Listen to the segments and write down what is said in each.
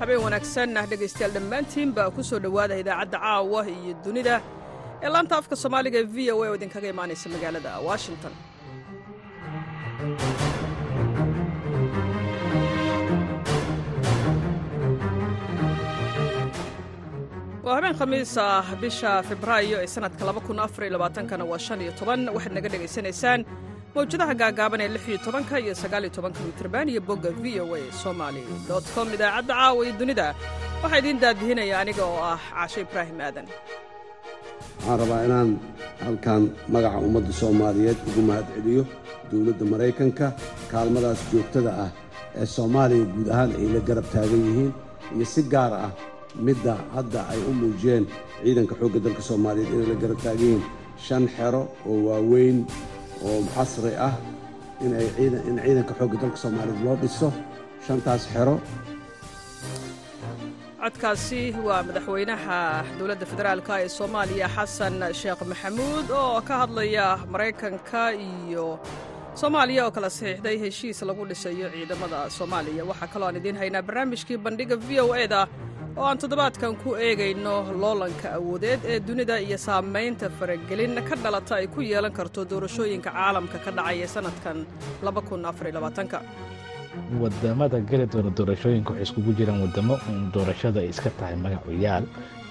habeen wanaagsan ah dhegaystayaal dhammaantiinba ku soo dhowaada idaacadda caawa iyo dunida ee laanta afka soomaaliga ee v o a oo idinkaga imaanaysa magaalada washington waa habeen khamiis ah bisha febraayo ee sanadka kana waa waxaad naga dhegaysanaysaan mawjadaha gaagaaban ee lix iyo tobanka iyo bogga v o a somali com. Idaacadda caawa iyo dunida. Waxaa idiin daadihinaya aniga oo ah caasho ibraahim aadan. Waxaan rabaa inaan halkan magaca ummadda soomaaliyeed ugu mahadceliyo dowladda maraykanka kaalmadaas joogtada ah ee soomaaliya guud ahaan ay la garab taagan yihiin iyo si gaar ah midda hadda ay u muujiyeen ciidanka xoogga dalka soomaaliyeed inay la garab taagan yihiin shan xero oo waaweyn oo casri ah in ciidanka xoogga dalka soomaaliyeed loo dhiso. Shantaas xero. Codkaasi waa madaxweynaha dowladda federaalka ee soomaaliya xasan sheekh maxamuud oo ka hadlaya maraykanka iyo soomaaliya oo kala saxiixday heshiis lagu dhisayo ciidamada soomaaliya. Waxaa kaloo aan idiin haynaa barnaamijkii bandhiga v o eda oo aan toddobaadkan ku eegayno loolanka awoodeed ee dunida iyo saamaynta faragelin ka dhalata ay ku yeelan karto doorashooyinka caalamka ka dhacaya sannadkan waddamada geli doona doorashooyinka waxay iskugu jiraan wadamo doorashada ay iska tahay magacuyaal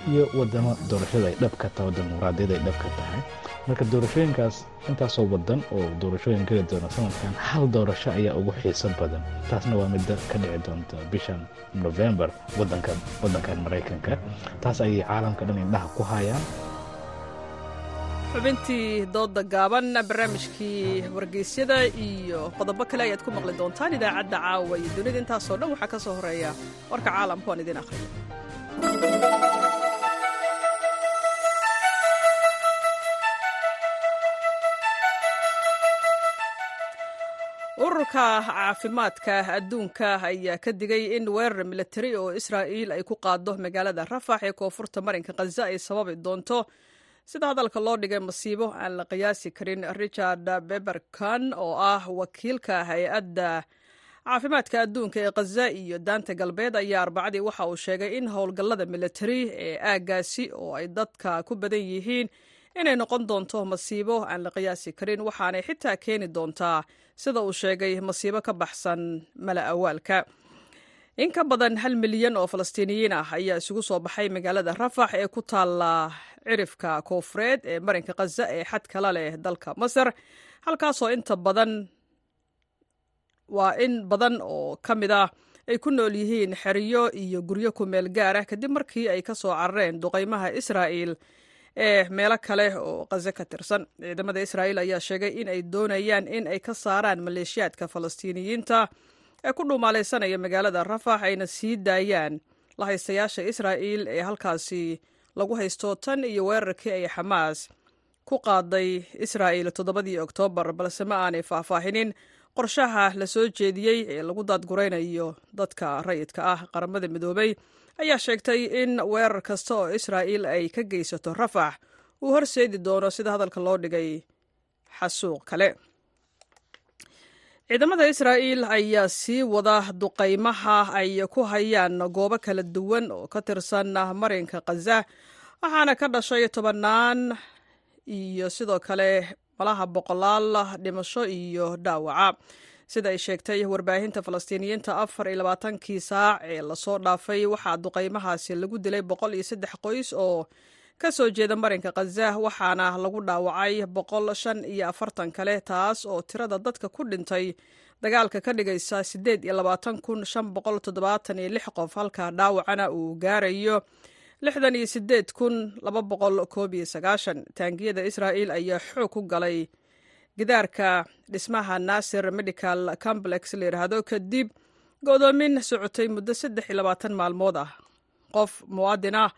iyo wadamo doorashada ay dhab ka tahay dimuqraadiyada ay dhab ka tahay. Marka doorashooyinkaas intaasoo wadan oo doorashooyin geli doona sanadkan hal doorasho ayaa ugu xiiso badan. Taasna waa midda ka dhici doonta bishan novembar wadankan maraykanka. Taas ayay caalamka dhan indhaha ku hayaan. Xubintii dooda gaaban barnaamijkii wargeysyada iyo qodobo kale ayaad ku maqli doontaan idaacadda caawa iyo dunida. Intaasoo dhan waxaa ka soo horreeya warka caalamka waan idiin akhriyo ururka caafimaadka adduunka ayaa ka digay in weerar militari oo israa'iil ay ku qaado magaalada rafax ee koonfurta marinka khaza ay sababi doonto. Sida hadalka loo dhigay masiibo aan la qiyaasi karin richard beberkan oo ah wakiilka hay'adda caafimaadka adduunka ee khaza iyo daanta galbeed ayaa arbacadii waxa uu sheegay in howlgallada militari ee aaggaasi oo ay dadka ku badan yihiin inay noqon doonto masiibo aan la qiyaasi karin waxaanay xitaa keeni doontaa sida uu sheegay masiibo ka baxsan mala awaalka. In ka badan hal milyan oo falastiiniyiin ah ayaa isugu soo baxay magaalada rafax ee ku taalla cirifka koofureed ee marinka khaza ee xad kala leh dalka masar. Halkaasoo inta badan waa in badan oo ka mid ah ay ku nool yihiin xeriyo iyo guryo ku meel gaar ah kadib markii ay ka soo carareen duqaymaha israa'iil ee meelo kale oo khaza ka tirsan. Ciidamada israa'iil ayaa sheegay in ay doonayaan in ay ka saaraan maleeshiyaadka falastiiniyiinta ee ku dhuumaalaysanaya magaalada rafax ayna sii daayaan la haystayaasha israa'iil ee halkaasi lagu haysto tan iyo weerarkii ay xamaas ku qaaday israa'iil toddobadii oktoobar. Balse ma aanay faahfaahinin qorshaha la soo jeediyey ee lagu daadguraynayo dadka rayidka ah qaramada midoobay ayaa sheegtay in weerar kasta oo israa'iil ay ka geysato rafax uu horseedi doono sida hadalka loo dhigay xasuuq kale. Ciidamada israa'iil ayaa sii wada duqaymaha ay ku hayaan goobo kala duwan oo ka tirsan marinka khaza waxaana ka dhashay tobannaan iyo sidoo kale malaha boqolaal dhimasho iyo dhaawaca sida ay sheegtay warbaahinta falastiiniyiinta afar iyo labaatankii saac ee la soo dhaafay waxaa duqaymahaasi lagu dilay boqol iyo saddex qoys oo ka soo jeeda marinka khaza waxaana lagu dhaawacay boqol shan iyo afartan kale taas oo tirada dadka ku dhintay dagaalka ka dhigaysa siddeed iyo labaatan kun shan boqol toddobaatan iyo lix qof halka dhaawacana uu gaarayo lixdan iyo siddeed kun laba boqol koob iyo sagaashan. Taangiyada israa'iil ayaa xoog ku galay gidaarka dhismaha nasir medical complex la yidhaahdo kadib go'doomin socotay muddo saddex iyo labaatan maalmood ah. Qof muwaadin ah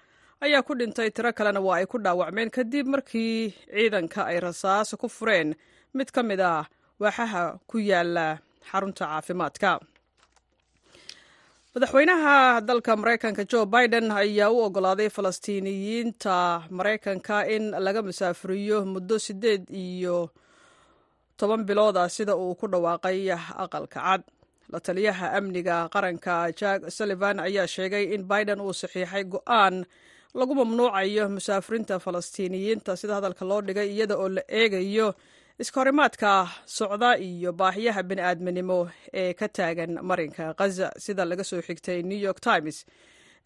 ayaa ku dhintay tiro kalena waa ay ku dhaawacmeen kadib markii ciidanka ay rasaas ku fureen. Mid ka mid ah waaxaha ku yaalla xarunta caafimaadka. Madaxweynaha dalka maraykanka jo biden ayaa u ogolaaday falastiiniyiinta maraykanka in laga masaafuriyo muddo siddeed iyo toban bilood ah sida uu ku dhawaaqay aqalka cad. La taliyaha amniga qaranka jack sullivan ayaa sheegay in biden uu saxiixay go'aan lagu mamnuucayo musaafirinta falastiiniyiinta. Sida hadalka loo dhigay iyada oo la eegayo iskahorimaadka socda iyo baahiyaha bini'aadminimo ee ka taagan marinka khaza sida laga soo xigtay new york times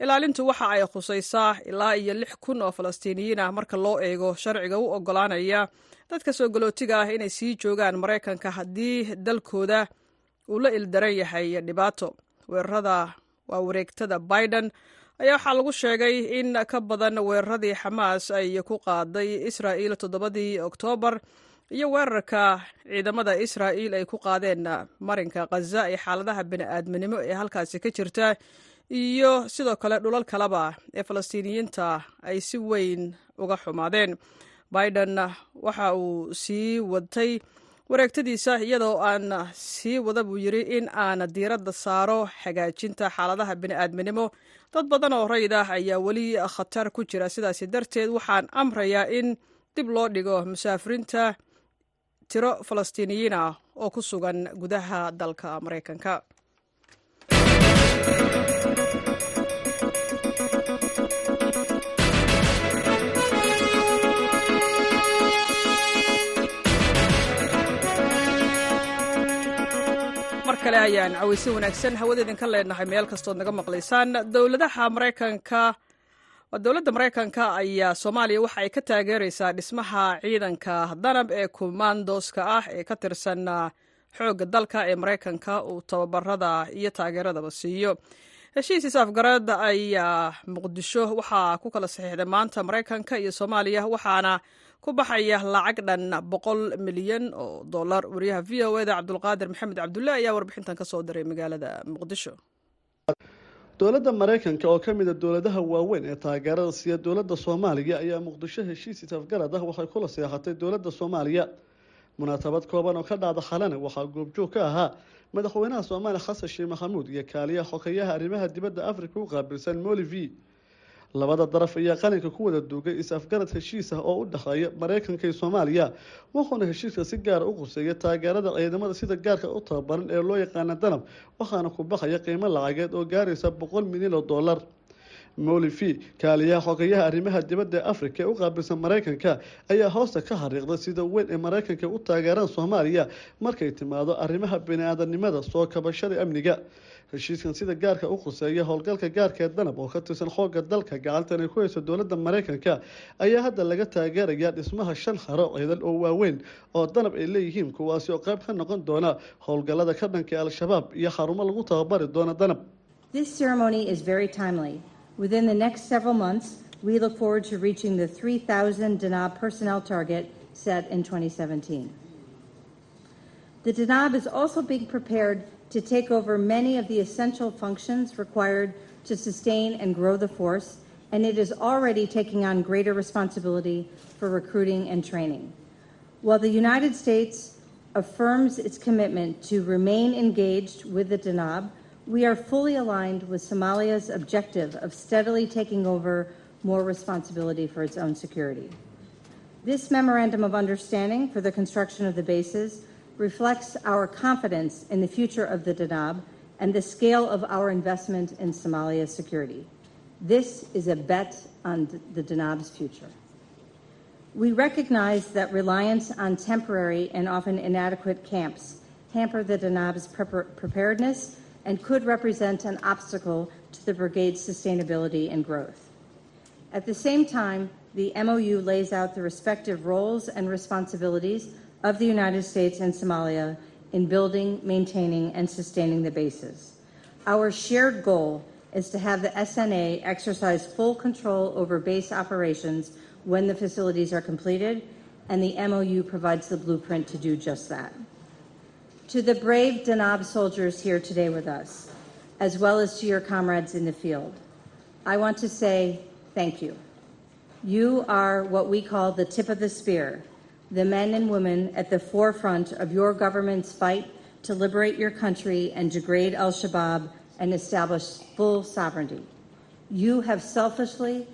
ilaalintu waxa ay khusaysaa ilaa iyo lix kun oo falastiiniyiin ah marka loo eego sharciga u ogolaanaya dadka soo galootiga ah inay sii joogaan maraykanka haddii dalkooda uu la ildaran yahay dhibaato. Weerarada waa wareegtada biden ayaa waxaa lagu sheegay in ka badan weeraradii xamaas ay ku qaaday israa'il toddobadii oktoobar iyo weerarka ciidamada israa'il ay ku qaadeen marinka khaza ee xaaladaha bini'aadminimo ee halkaasi ka jirta iyo sidoo kale dhulal kaleba ee falastiiniyiinta ay si weyn uga xumaadeen. Biden waxa uu sii watay wareegtadiisa iyadoo aan sii wada buu yidhi in aan diiradda saaro hagaajinta xaaladaha bini'aadminimo. Dad badan oo rayid ah ayaa weli khatar ku jira. Sidaasi darteed waxaan amrayaa in dib loo dhigo musaafiriinta tiro falastiiniyiin ah oo ku sugan gudaha dalka maraykanka kale ayaan cawaysi wanaagsan hawadeedinka leenahay meel kastood naga maqlaysaan. Dowladaha maraykanka dowladda maraykanka ayaa soomaaliya waxa ay ka taageeraysaa dhismaha ciidanka danab ee kumaandoska ah ee ka tirsan xoogga dalka ee maraykanka uu tababarada iyo taageeradaba siiyo. Heshiis isaafgarad ayaa muqdisho waxaa ku kala saxiixday maanta maraykanka iyo soomaaliya waxaana ku baxaya lacag dhan boqol milyan oo dollar. Wariyaha v o eda cabdulqaadir maxamed cabdulle ayaa warbixintan ka soo diray magaalada muqdisho. Dowladda maraykanka oo ka mid a dowladaha waaweyn ee taageerada siiya dowladda soomaaliya ayaa muqdisho heshiis isafgarad ah waxay kula seexatay dowladda soomaaliya. Munaasabad kooban oo ka dhacda xalane waxaa goobjoog ka ahaa madaxweynaha soomaaliya xasan sheekh maxamuud iyo kaaliyaha xogeyaha arrimaha dibadda afrika u qaabilsan molivi labada daraf ayaa qalinka ku wada duugay is-afgarad heshiis ah oo u dhexeeya maraykanka iyo soomaaliya. Wuxuuna heshiiska si gaara u quseeya taageerada ciidamada sida gaarka u tababaran ee loo yaqaana danab waxaana ku baxaya qiimo lacageed oo gaaraysa boqol milyan oo dollar. Molivi kaaliyaha xogeyaha arrimaha dibadda ee afrika ee u qaabilsan maraykanka ayaa hoosta ka xariiqday sida weyn ee maraykanka u taageeraan soomaaliya markay timaado arrimaha bini-aadanimada soo kabashada amniga heshiiskan sida gaarka u khuseeya howlgalka gaarka ee danab oo ka tirsan xoogga dalka gacantan ay ku hayso dowladda maraykanka ayaa hadda laga taageerayaa dhismaha shan xaro ciidan oo waaweyn oo danab ay leeyihiin kuwaasi oo qayb ka noqon doona howlgallada ka dhanka al-shabaab iyo xarumo lagu tababari doona danab the next several months, we look forward to reaching the 3,000 Danab personnel target set in 2017. The Danab is also being prepared to take over many of the essential functions required to sustain and grow the force, and it is already taking on greater responsibility for recruiting and training. While the United States affirms its commitment to remain engaged with the Danab, we are fully aligned with Somalia's objective of steadily taking over more responsibility for its own security. This memorandum of understanding for the construction of the bases reflects our confidence in the future of the Danab and the scale of our investment in Somalia's security. This is a bet on the Danab's future. We recognize that reliance on temporary and often inadequate camps hamper the Danab's preparedness and could represent an obstacle to the brigade's sustainability and growth. At the same time, the MOU lays out the respective roles and responsibilities of the United States and Somalia in building, maintaining, and sustaining the bases. Our shared goal is to have the SNA exercise full control over base operations when the facilities are completed, and the MOU provides the blueprint to do just that. To the brave Danab soldiers here today with us, as well as to your comrades in the field, I want to say thank you. You are what we call the tip of the spear, the men and women at the forefront of your government's fight to liberate your country and degrade Al Shabaab and establish full sovereignty. You have selfishly,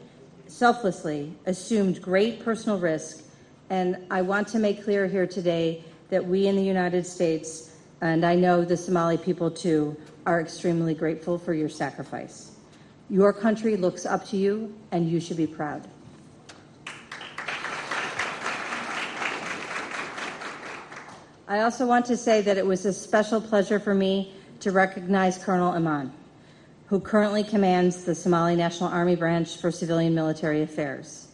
selflessly assumed great personal risk, and I want to make clear here today that we in the United States, and I know the Somali people too, are extremely grateful for your sacrifice. Your country looks up to you, and you should be proud. I also want to say that it was a special pleasure for me to recognize Colonel Iman, who currently commands the Somali National Army Branch for Civilian Military Affairs.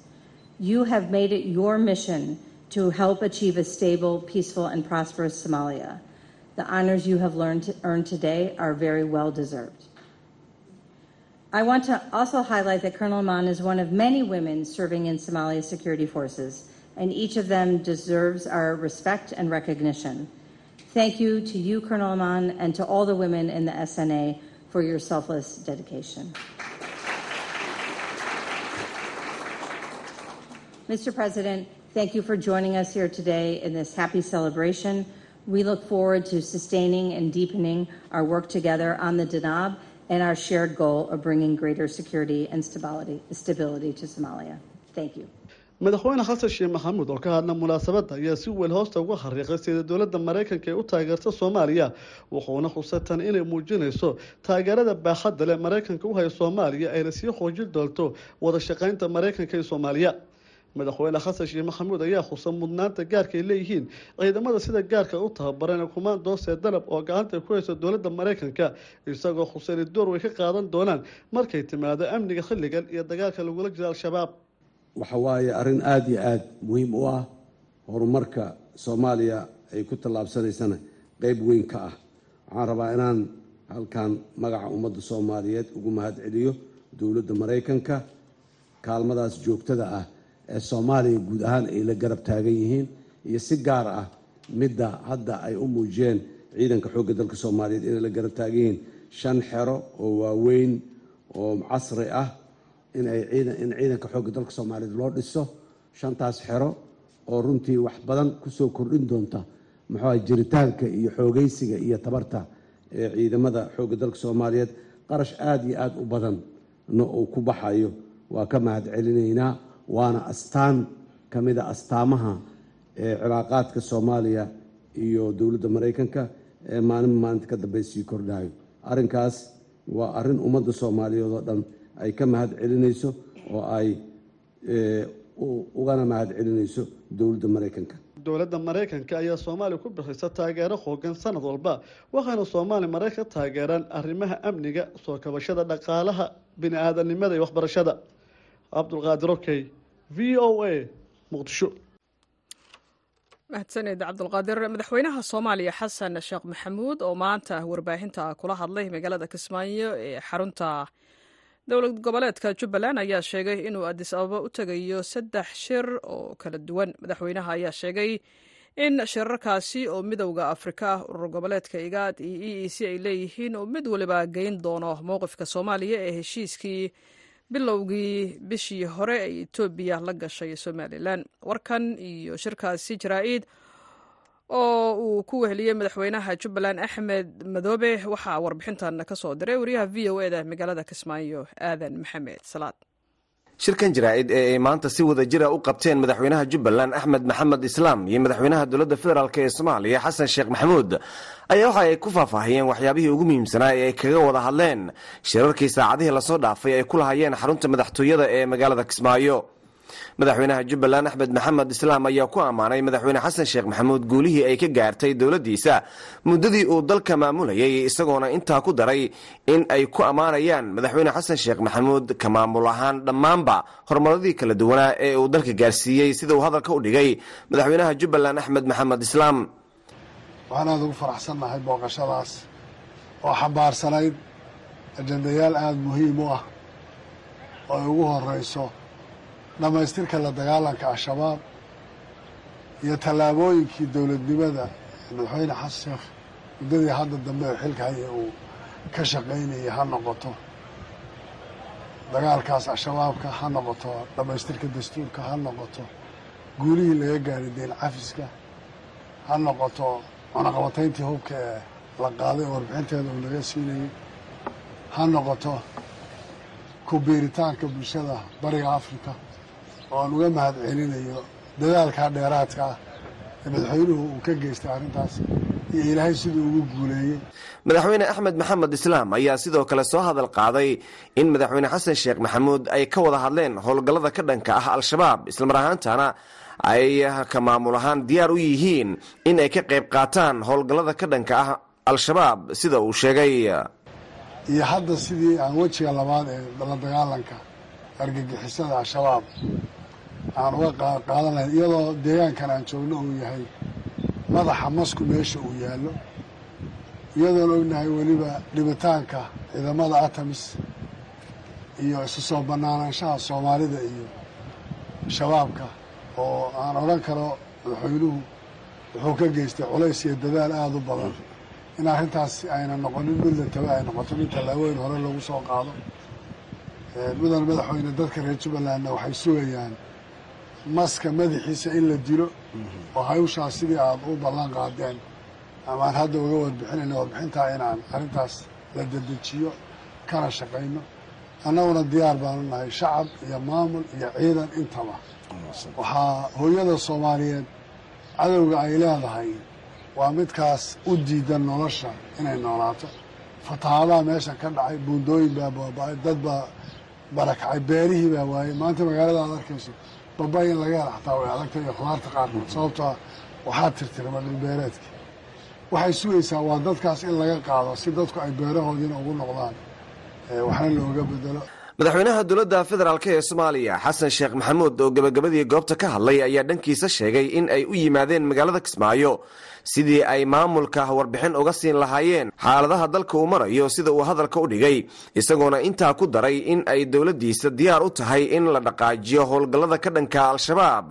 You have made it your mission to help achieve a stable, peaceful, and prosperous Somalia. The honors you have learned to, earned today are very well deserved. I want to also highlight that Colonel Iman is one of many women serving in Somalia security forces and each of them deserves our respect and recognition. Thank you to you, Colonel Aman, and to all the women in the SNA for your selfless dedication. Mr. President, thank you for joining us here today in this happy celebration. We look forward to sustaining and deepening our work together on the Danab and our shared goal of bringing greater security and stability, stability to Somalia. Thank you. Madaxweyne xasan sheekh maxamuud oo ka hadla munaasabadda ayaa si weyn hoosta uga xariiqay sida dowladda maraykanka ee u taageerta soomaaliya wuxuuna xusay tan inay muujinayso taageerada baaxadda leh maraykanka u haya soomaaliya ayna sii xoojin doonto wada shaqaynta maraykanka iyo soomaaliya. Madaxweyne xasan sheekh maxamuud ayaa xusa mudnaanta gaarka ay leeyihiin ciidamada sida gaarka u tababaran ee kumaandoos ee dalab oo gacanta ku hayso dowladda maraykanka isagoo xuseen door way ka qaadan doonaan markay timaado amniga xilligan iyo dagaalka lagula jiro al-shabaab waxa waaye arrin aada iyo aada muhiim u ah horumarka soomaaliya ay ku tallaabsanaysana qeyb weyn ka ah. Waxaan rabaa inaan halkan magaca ummadda soomaaliyeed ugu mahadceliyo dowladda maraykanka kaalmadaas joogtada ah ee soomaaliya guud ahaan ay la garab taagan yihiin iyo si gaar ah midda hadda ay u muujiyeen ciidanka xoogga dalka soomaaliyeed inay la garab taagan yihiin. Shan xero oo waaweyn oo casri ah in ciidanka xoogga dalka soomaaliyeed loo dhiso shantaas xero oo runtii wax badan ku soo kordhin doonta muxuuaha jiritaanka iyo xoogeysiga iyo tabarta ee ciidamada xoogga dalka soomaaliyeed. Qarash aada iyo aada u badanna uu ku baxayo. Waa ka mahad celinaynaa waana astaan ka mid a astaamaha cilaaqaadka soomaaliya iyo dowladda maraykanka ee maalinba maalinta ka dambe sii kordhayo arrinkaas waa arrin ummadda soomaaliyeed oo dhan ay ka mahad celinayso oo ay ugana mahad celinayso dowladda maraykanka dowladda maraykanka ayaa soomaaliya ku bixisa taageero xoogan sanad walba waxaana soomaaliya maraykan ka taageeraan arrimaha amniga soo kabashada dhaqaalaha bini aadanimada iyo waxbarashada. Cabdulqaadir okey v o a muqdisho. Mahadsaned cabdulqaadir madaxweynaha soomaaliya xasan sheekh maxamuud oo maanta warbaahinta kula hadlay magaalada kismaayo ee xarunta dowlad goboleedka jubbaland ayaa sheegay inuu adis ababa u tegayo saddex shir oo kala duwan. Madaxweynaha ayaa sheegay in shirarkaasi oo midowda afrika urur goboleedka igaad iyo e e c ay leeyihiin oo mid waliba geyn doono. Mowqifka soomaaliya ee heshiiskii bilowgii bishii hore ee etoobiya la gashay somalilan warkan iyo shirkaasi jaraa-id oo uu ku weheliyey madaxweynaha jubbaland axmed madoobe. Waxaa warbixintan ka soo diray wariyaha v o e da magaalada kismaayo aadan maxamed. Salaad. Shirkan jaraa-id ee ay maanta si wada jira u qabteen madaxweynaha jubbaland axmed maxamed islaam iyo madaxweynaha dowladda federaalk ee soomaaliya xasan sheekh maxamuud ayaa waxa ay ku faahfaahiyeen waxyaabihii ugu muhiimsanaa ee ay kaga wada hadleen. Shirarkii saacadihii la soo dhaafay ay ku lahayeen xarunta madaxtooyada ee magaalada kismaayo madaxweynaha jubbaland axmed maxamed islaam ayaa ku ammaanay madaxweyne xasan sheekh maxamuud guulihii ay ka gaartay dowladdiisa. Muddadii uu dalka maamulayay isagoona intaa ku daray in ay ku ammaanayaan madaxweyne xasan sheekh maxamuud ka maamul ahaan dhammaanba horumaradii kala duwanaa ee uu dalka gaarsiiyey sida uu hadalka u dhigay. Madaxweynaha jubbaland axmed maxamed islaam. Waxaan aada ugu faraxsannahay booqashadaas oo xambaarsanayd ajandayaal aada muhiim u ah oo ay ugu horeyso dhammaystirka la dagaalanka al-shabaab iyo tallaabooyinkii dowladnimada madaxweyne xasan sheekh muddadii hadda dambe xilka haya uu ka shaqaynayay ha noqoto. Dagaalkaas al-shabaabka ha noqoto dhammaystirka dastuurka ha noqoto guulihii laga gaaray deen cafiska ha noqoto cunaqabatayntii hubka ee la qaaday oo warbixinteeda uu naga siinayay ha noqoto ku biiritaanka bulshada bariga afrika oo aan uga mahad celinayo dadaalkaa dheeraadka ah ee madaxweynuhu uu ka geystay arrintaas iyo ilaahay siduu ugu guuleeyey. Madaxweyne axmed maxamed islaam ayaa sidoo kale soo hadal qaaday in madaxweyne xasan sheekh maxamuud ay ka wada hadleen howlgallada ka dhanka ah al-shabaab islamar ahaantana ay ka maamul ahaan diyaar u yihiin in ay ka qayb qaataan howlgallada ka dhanka ah al-shabaab sida uu sheegay. Iyo hadda sidii aan wejiga labaad ee la dagaalanka argagixisada al-shabaab aan uga qaadan lahayn iyadoo deegaankan aan joogno uu yahay madaxa masku meesha uu yaallo. Iyadoon ognahay weliba dhibitaanka ciidamada atamis iyo isu soo bannaanaanshaha soomaalida iyo shabaabka oo aan odhan karo madaxweynuhu wuxuu ka geystay culays iyo dadaal aada u badan. In arrintaas ayna noqonin mid la taba ay noqoto mid tallaabooyin hore lagu soo qaado. Mudan madaxweyne dadka reer jubbalandna waxay sugayaan maska madaxiisa in la dilo oo hawshaas sidii aada u ballan qaadeen. Amaan hadda uga warbixinayna warbixintaa inaan arrintaas la dedejiyo kana shaqayno annaguna diyaar baanu nahay shacab iyo maamul iyo ciidan intaba. Waxaa hooyada soomaaliyeed cadowga ay leedahay waa midkaas u diidan nolosha inay noolaato. Fatahaadaha meesha ka dhacay buundooyin baa baaba-ay dad baa barakacay beerihii baa waayey maanta magaalada aad arkayso babay in laga hela xataa way adagta iyo khudaarta qaarkood. Sababtoa waxaa tirtirma dhulbeereedkii waxay sugaysaa waa dadkaas in laga qaado si dadku ay beerahoodiina ugu noqdaan waxna looga bedelo madaxweynaha dowladda federaalk ee soomaaliya xasan sheekh maxamuud oo gebagabadii goobta ka hadlay ayaa dhankiisa sheegay in ay u yimaadeen magaalada kismaayo. Sidii ay maamulka warbixin uga siin lahaayeen xaaladaha dalka uu marayo sida uu hadalka u dhigay isagoona intaa ku daray in ay dowladdiisa diyaar u tahay in la dhaqaajiyo howlgallada ka dhanka al-shabaab.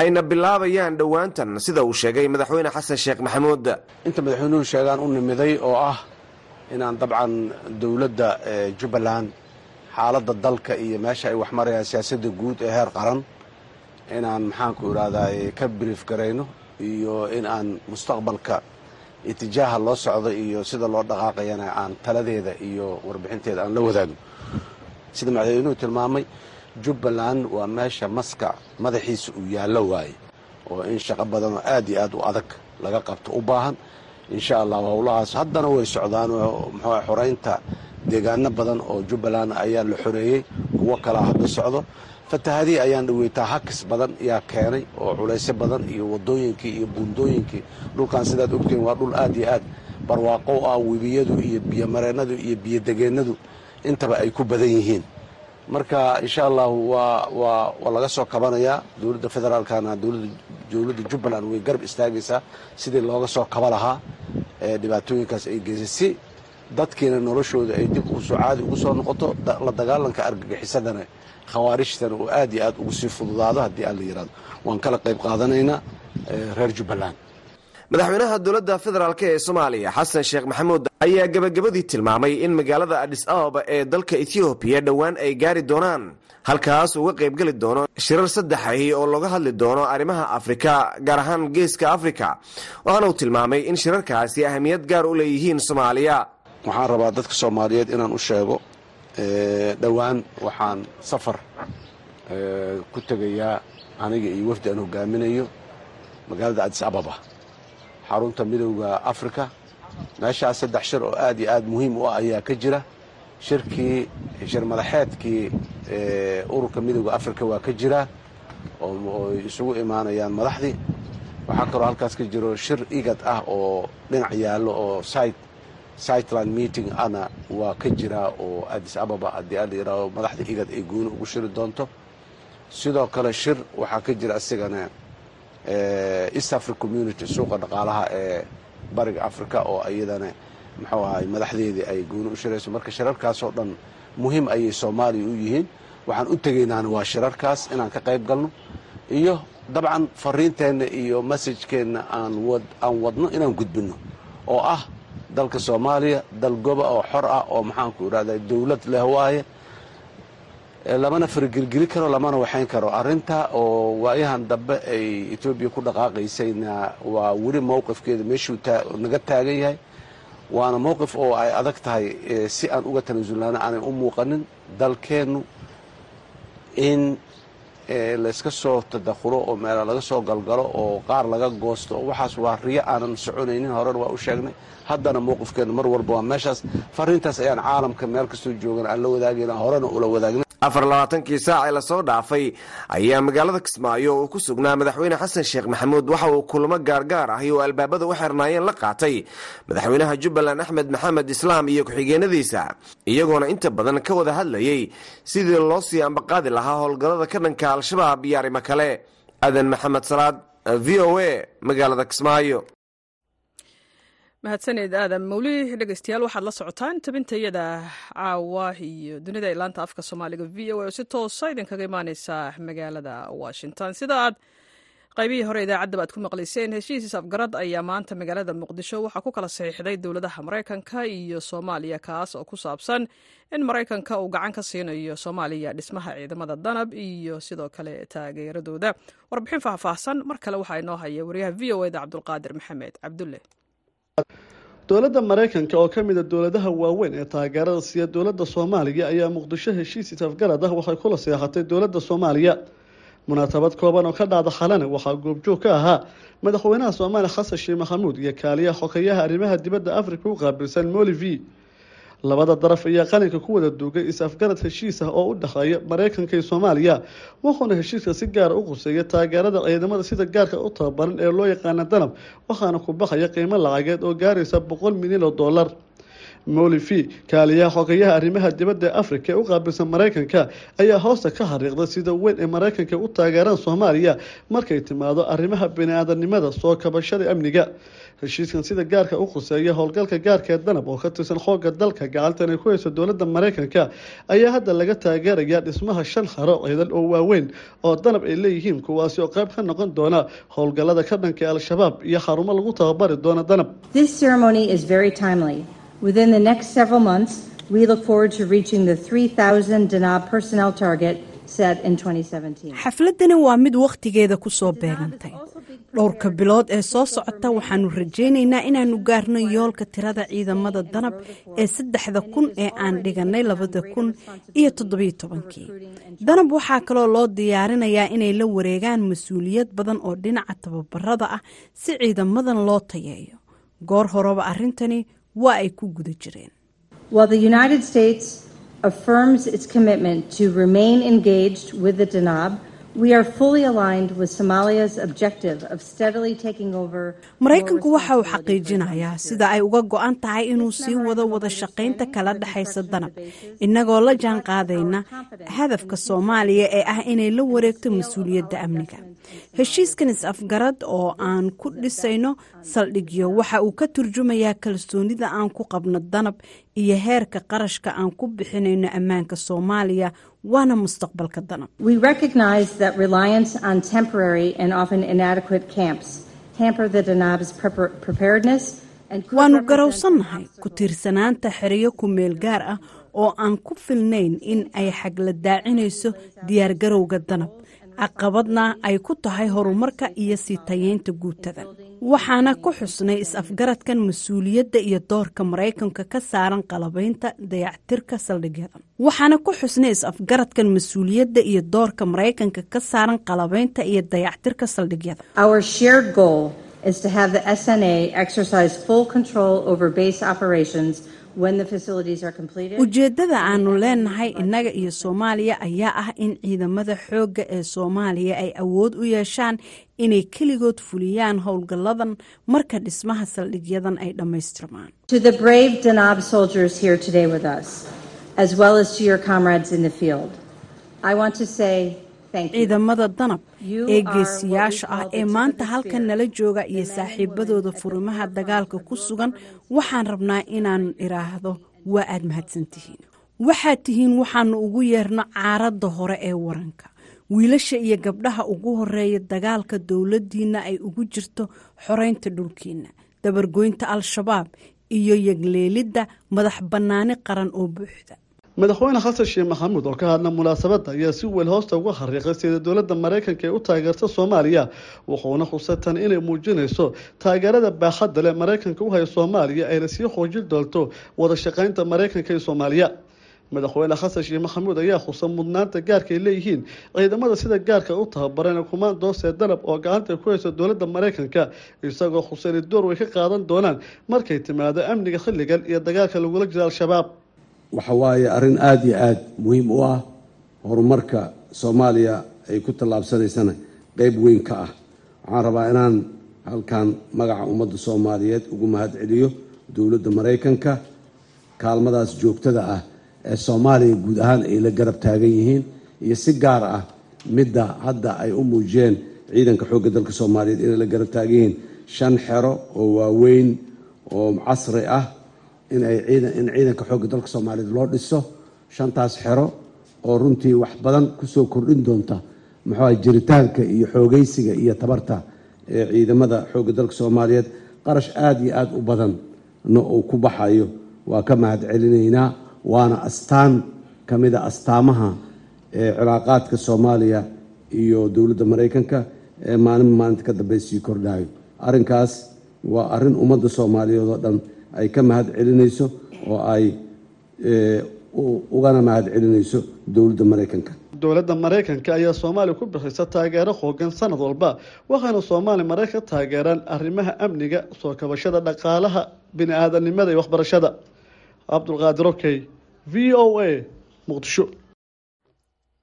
Ayna bilaabayaan dhowaantan sida uu sheegay madaxweyne xasan sheekh maxamuud. Inta madaxweynuhu sheegaan u nimiday oo ah inaan dabcan dowladda jubbaland xaaladda dalka iyo meesha ay wax marayaan siyaasadda guud ee heer qaran inaan maxaanku idhahdaa ka brief garayno iyo in aan mustaqbalka itijaaha loo socdo iyo sida loo dhaqaaqayana aan taladeeda iyo warbixinteeda aan la wadaagno. Sida madaxweynuhu tilmaamay jubbaland waa meesha maska madaxiisa uu yaallo waaye oo in shaqo badan oo aad iyo aad u adag laga qabto. U baahan insha allah howlahaas haddana way socdaan oo muxuu xoraynta deegaano badan oo jubbaland ayaa la xoreeyey kuwo kalaa hadda socdo. Fatahadii ayaan dhaweytaa hakis badan ayaa keenay oo culaysyo badan iyo wadooyinkii iyo buundooyinkii. Dhulkan sidaad ogtiin waa dhul aad iyo aad. Barwaaqo ah webiyadu iyo biyomareennadu iyo biyodegeennadu intaba ay ku badan yihiin marka insha allahu waa laga soo kabanayaa dowladda federaalkana dowladda jubbaland way garab istaagaysaa sidii looga soo kaba lahaa ee dhibaatooyinkaas ay geysay si dadkiina noloshooda ay dib u soo caadi ugu soo noqoto la dagaalanka argagixisadana khawaarijtana uu aad iyo aad ugu sii fududaado haddii aan la yidhahdo waan kala qayb qaadanaynaa reer jubbaland madaxweynaha dowladda federaalk ee soomaaliya xasan sheekh maxamuud ayaa gebagabadii tilmaamay in magaalada adis ababa ee dalka ethoobiya dhowaan ay gaari doonaan halkaas uga qaybgeli doono shirar saddexahi oo looga hadli doono arrimaha afrika gaar ahaan geeska afrika waxaana uu tilmaamay in shirarkaasi ahamiyad gaar u leeyihiin soomaaliya. Waxaan rabaa dadka soomaaliyeed inaan u sheego dhowaan waxaan safar ku tegayaa aniga iyo wafdi aan hogaaminayo magaalada adis ababa xarunta midowda afrika. Meeshaas saddex shir oo aad iyo aad muhiim u ah ayaa ka jira. Shirkii shir madaxeedkii ururka midowda afrika waa ka jiraa oo isugu imaanayaan madaxdii. Waxaa kaloo halkaas ka jiro shir igad ah oo dhinac yaallo oo sightland meeting ana waa ka jiraa oo adis ababa haddii aan la yidhaaho madaxda igad ay gooni ugu shiri doonto. Sidoo kale shir waxaa ka jira asigana east africa community suuqa dhaqaalaha ee bariga africa oo iyadana muxuu ahay madaxdeedii ay gooni u shirayso marka shirarkaasoo dhan muhiim ayay soomaaliya u yihiin. Waxaan u tegaynaana waa shirarkaas inaan ka qayb galno iyo dabcan fariinteenna iyo masajkeenna aan wadno inaan gudbinno oo ah dalka soomaaliya dal goba oo xor ah oo maxaanku idhahda dowlad leh waaye lamana fargelgeli karo lamana waxayn karo. Arinta oo waayahan dambe ay etoobiya ku dhaqaaqaysayna waa weli mowqifkeeda meeshuu naga taagan yahay. Waana mowqif oo ay adag tahay si aan uga tanasulnaana aanay u muuqanin dalkeennu in layska soo tadakhulo oo meela laga soo galgalo oo qaar laga goosto. Waxaas waa riyo aanan soconaynin horena waa u sheegnay haddana mowqifkeennu mar walba waa meeshaas. Fariintaas ayaan caalamka meel kastoo joogan aan la wadaagayna horena ula wadaagna afar labaatankii saac ee la soo dhaafay ayaa magaalada kismaayo oo ku sugnaa madaxweyne xasan sheekh maxamuud. Waxa uu kulamo gaargaar ahi oo albaabada u xirnaayeen la qaatay. Madaxweynaha jubbaland axmed maxamed islaam iyo ku-xigeenadiisa iyagoona inta badan ka wada hadlayey sidii loo sii ambaqaadi lahaa howlgallada ka dhanka al-shabaab iyo arrimo kale. Adan maxamed salaad v o a magaalada kismaayo mahadsaned aadam mawli dhegeystayaal waxaad la socotaan tabintayada caawa iyo dunida ilaanta afka soomaaliga. V o oo si toosa idinkaga imaaneysa magaalada washington. Sida aad qaybihii hore idaacaddaba aad ku maqlayseen heshiis afgarad ayaa maanta magaalada muqdisho. Waxaa ku kala saxiixday dowladaha maraykanka iyo soomaaliya kaas oo ku saabsan in maraykanka uu gacan ka siinayo soomaaliya dhismaha ciidamada danab iyo sidoo kale taageeradooda. Warbixin faahfaahsan mar kale waxaa inoo haya wariyaha v o eda cabdulqaadir maxamed. Cabdulle dowladda maraykanka oo ka mid a dowladaha waaweyn ee taageerada siiya dowladda soomaaliya ayaa muqdisho heshiis isafgarad ah waxay kula seexatay dowladda soomaaliya. Munaasabad kooban oo ka dhacda xalane waxaa goobjoog ka ahaa madaxweynaha soomaaliya xasan sheekh maxamuud iyo kaaliyaha xogeyaha arrimaha dibadda afrika u qaabilsan molivi labada daraf ayaa qalinka ku wada duugay is-afgarad heshiis ah oo u dhexeeya maraykanka iyo soomaaliya wuxuuna heshiiska si gaara u quseeya taageerada ciidamada sida gaarka u tababaran ee loo yaqaana danab waxaana ku baxaya qiimo lacageed oo gaaraysa boqol milyan oo dollar molivi kaaliyaha xogeyaha arrimaha dibadda ee afrika ee u qaabilsan maraykanka ayaa hoosta ka xariiqday sida weyn ee maraykanka u taageeraan soomaaliya markay timaado arrimaha bini-aadanimada soo kabashada amniga. Heshiiskan sida gaarka u khuseeya howlgalka gaarka ee danab oo ka tirsan xoogga dalka gacantan ay ku hayso dowladda maraykanka ayaa hadda laga taageerayaa dhismaha shan xaro ciidan oo waaweyn oo danab ay leeyihiin kuwaasi oo qayb ka noqon doona howlgallada ka dhanka ee al-shabaab iyo xarumo lagu tababari doona danab Within the next several months, we look forward to reaching the 3,000 Danab personnel target set in 2017. xafladani waa mid wakhtigeeda ku soo beegantay. Dhowrka bilood ee soo socota waxaanu rajaynaynaa inaannu gaarno yoolka tirada ciidamada danab ee saddexda kun ee aan dhiganay labada kun iyo toddobiyo tobankii. Danab waxaa kaloo loo diyaarinayaa inay la wareegaan mas'uuliyad badan oo dhinaca tababarada ah si ciidamadan loo tayeeyo. Goor horeba arrintani waa ay ku guda jireen Maraykanku waxa uu xaqiijinayaa sida ay uga go-an tahay inuu sii wado wada shaqaynta kala dhexaysa danab innagoo la jaan qaadayna hadafka soomaaliya ee ah inay la wareegto mas'uuliyadda amniga. heshiiskan is-afgarad oo aan ku dhisayno saldhigyo. waxa uu ka turjumayaa kalsoonida aan ku qabno danab iyo heerka qarashka aan ku bixinayno ammaanka soomaaliya waana mustaqbalka danab represent garowsannahay ku tiirsanaanta xeriyo ku meel gaar ah oo aan ku filnayn in ay xagla daacinayso diyaargarowga danab caqabadna ay ku tahay horumarka iyo sii tayeynta guutada. Waxaana ku xusnay is-afgaradkan mas'uuliyadda iyo doorka maraykanka ka saaran qalabaynta dayactirka saldhigyada. Waxaana ku xusnay is-afgaradkan mas'uuliyadda iyo doorka maraykanka ka saaran qalabaynta iyo dayactirka saldhigyada Ujeeddada aanu leenahay innaga iyo soomaaliya ayaa ah in ciidamada xoogga ee soomaaliya ay awood u yeeshaan inay keligood fuliyaan howlgalladan marka dhismaha saldhigyadan ay dhammaystirmaan To the brave Danab soldiers here today with us, as well ciidamada danab You ee geesiyaasha ah ee maanta halkan nala jooga iyo saaxiibadooda furimaha dagaalka ku sugan waxaan rabnaa inaan idhaahdo waa aad mahadsantihiin waxaad tihiin waxaanu ugu yeerno caaradda hore ee waranka. Wiilasha iyo gabdhaha ugu horreeya dagaalka dowladdiinna ay ugu jirto xoreynta dhulkiinna. Dabargoynta al-shabaab iyo yegleelidda madax bannaani qaran oo buuxda madaxweyne xasan sheekh maxamuud oo ka hadla munaasabadda ayaa si weyn hoosta uga xariiqay sida dowladda maraykanka ee u taageerta soomaaliya wuxuuna xusay tan inay muujinayso taageerada baaxadda leh maraykanka u haya soomaaliya ayna sii xoojin doonto wada shaqaynta maraykanka iyo soomaaliya. Madaxweyne xasan sheekh maxamuud ayaa xusan mudnaanta gaarka ay leeyihiin ciidamada sida gaarka u tababaran kumaandoosee dalab oo gacanta ku hayso dowladda maraykanka isagoo xusani door way ka qaadan doonaan markay timaado amniga xilligan iyo dagaalka lagula jiro al-shabaab waxa waaye arrin aada iyo aada muhiim u ah horumarka soomaaliya ay ku tallaabsanaysana qeyb weyn ka ah. Waxaan rabaa inaan halkan magaca ummadda soomaaliyeed ugu mahad celiyo dowladda maraykanka kaalmadaas joogtada ah ee soomaaliya guud ahaan ay la garab taagan yihiin iyo si gaar ah midda hadda ay u muujiyeen ciidanka xoogga dalka soomaaliyeed inay la garab taagan yihiin. Shan xero oo waaweyn oo casri ah in ciidanka xoogga dalka soomaaliyeed loo dhiso shantaas xero oo runtii wax badan ku soo kordhin doonta muxuuha jiritaanka iyo xoogaysiga iyo tabarta ee ciidamada xoogga dalka soomaaliyeed. Qarash aada iyo aada u badanna uu ku baxayo. Waa ka mahad celinaynaa waana astaan ka mida astaamaha ee cilaaqaadka soomaaliya iyo dowladda maraykanka ee maalin maalinta ka dambe sii kordhayo arrinkaas waa arrin ummadda soomaaliyeed oo dhan ay ka mahad celinayso oo ay ugana mahad celinayso dowladda maraykanka dowladda maraykanka ayaa soomaaliya ku bixisa taageero xoogan sanad walba waxaana soomaaliya maraykan taageeraan arrimaha amniga soo kabashada dhaqaalaha bini aadanimada iyo waxbarashada. Cabdulqaadir okey v o a muqdisho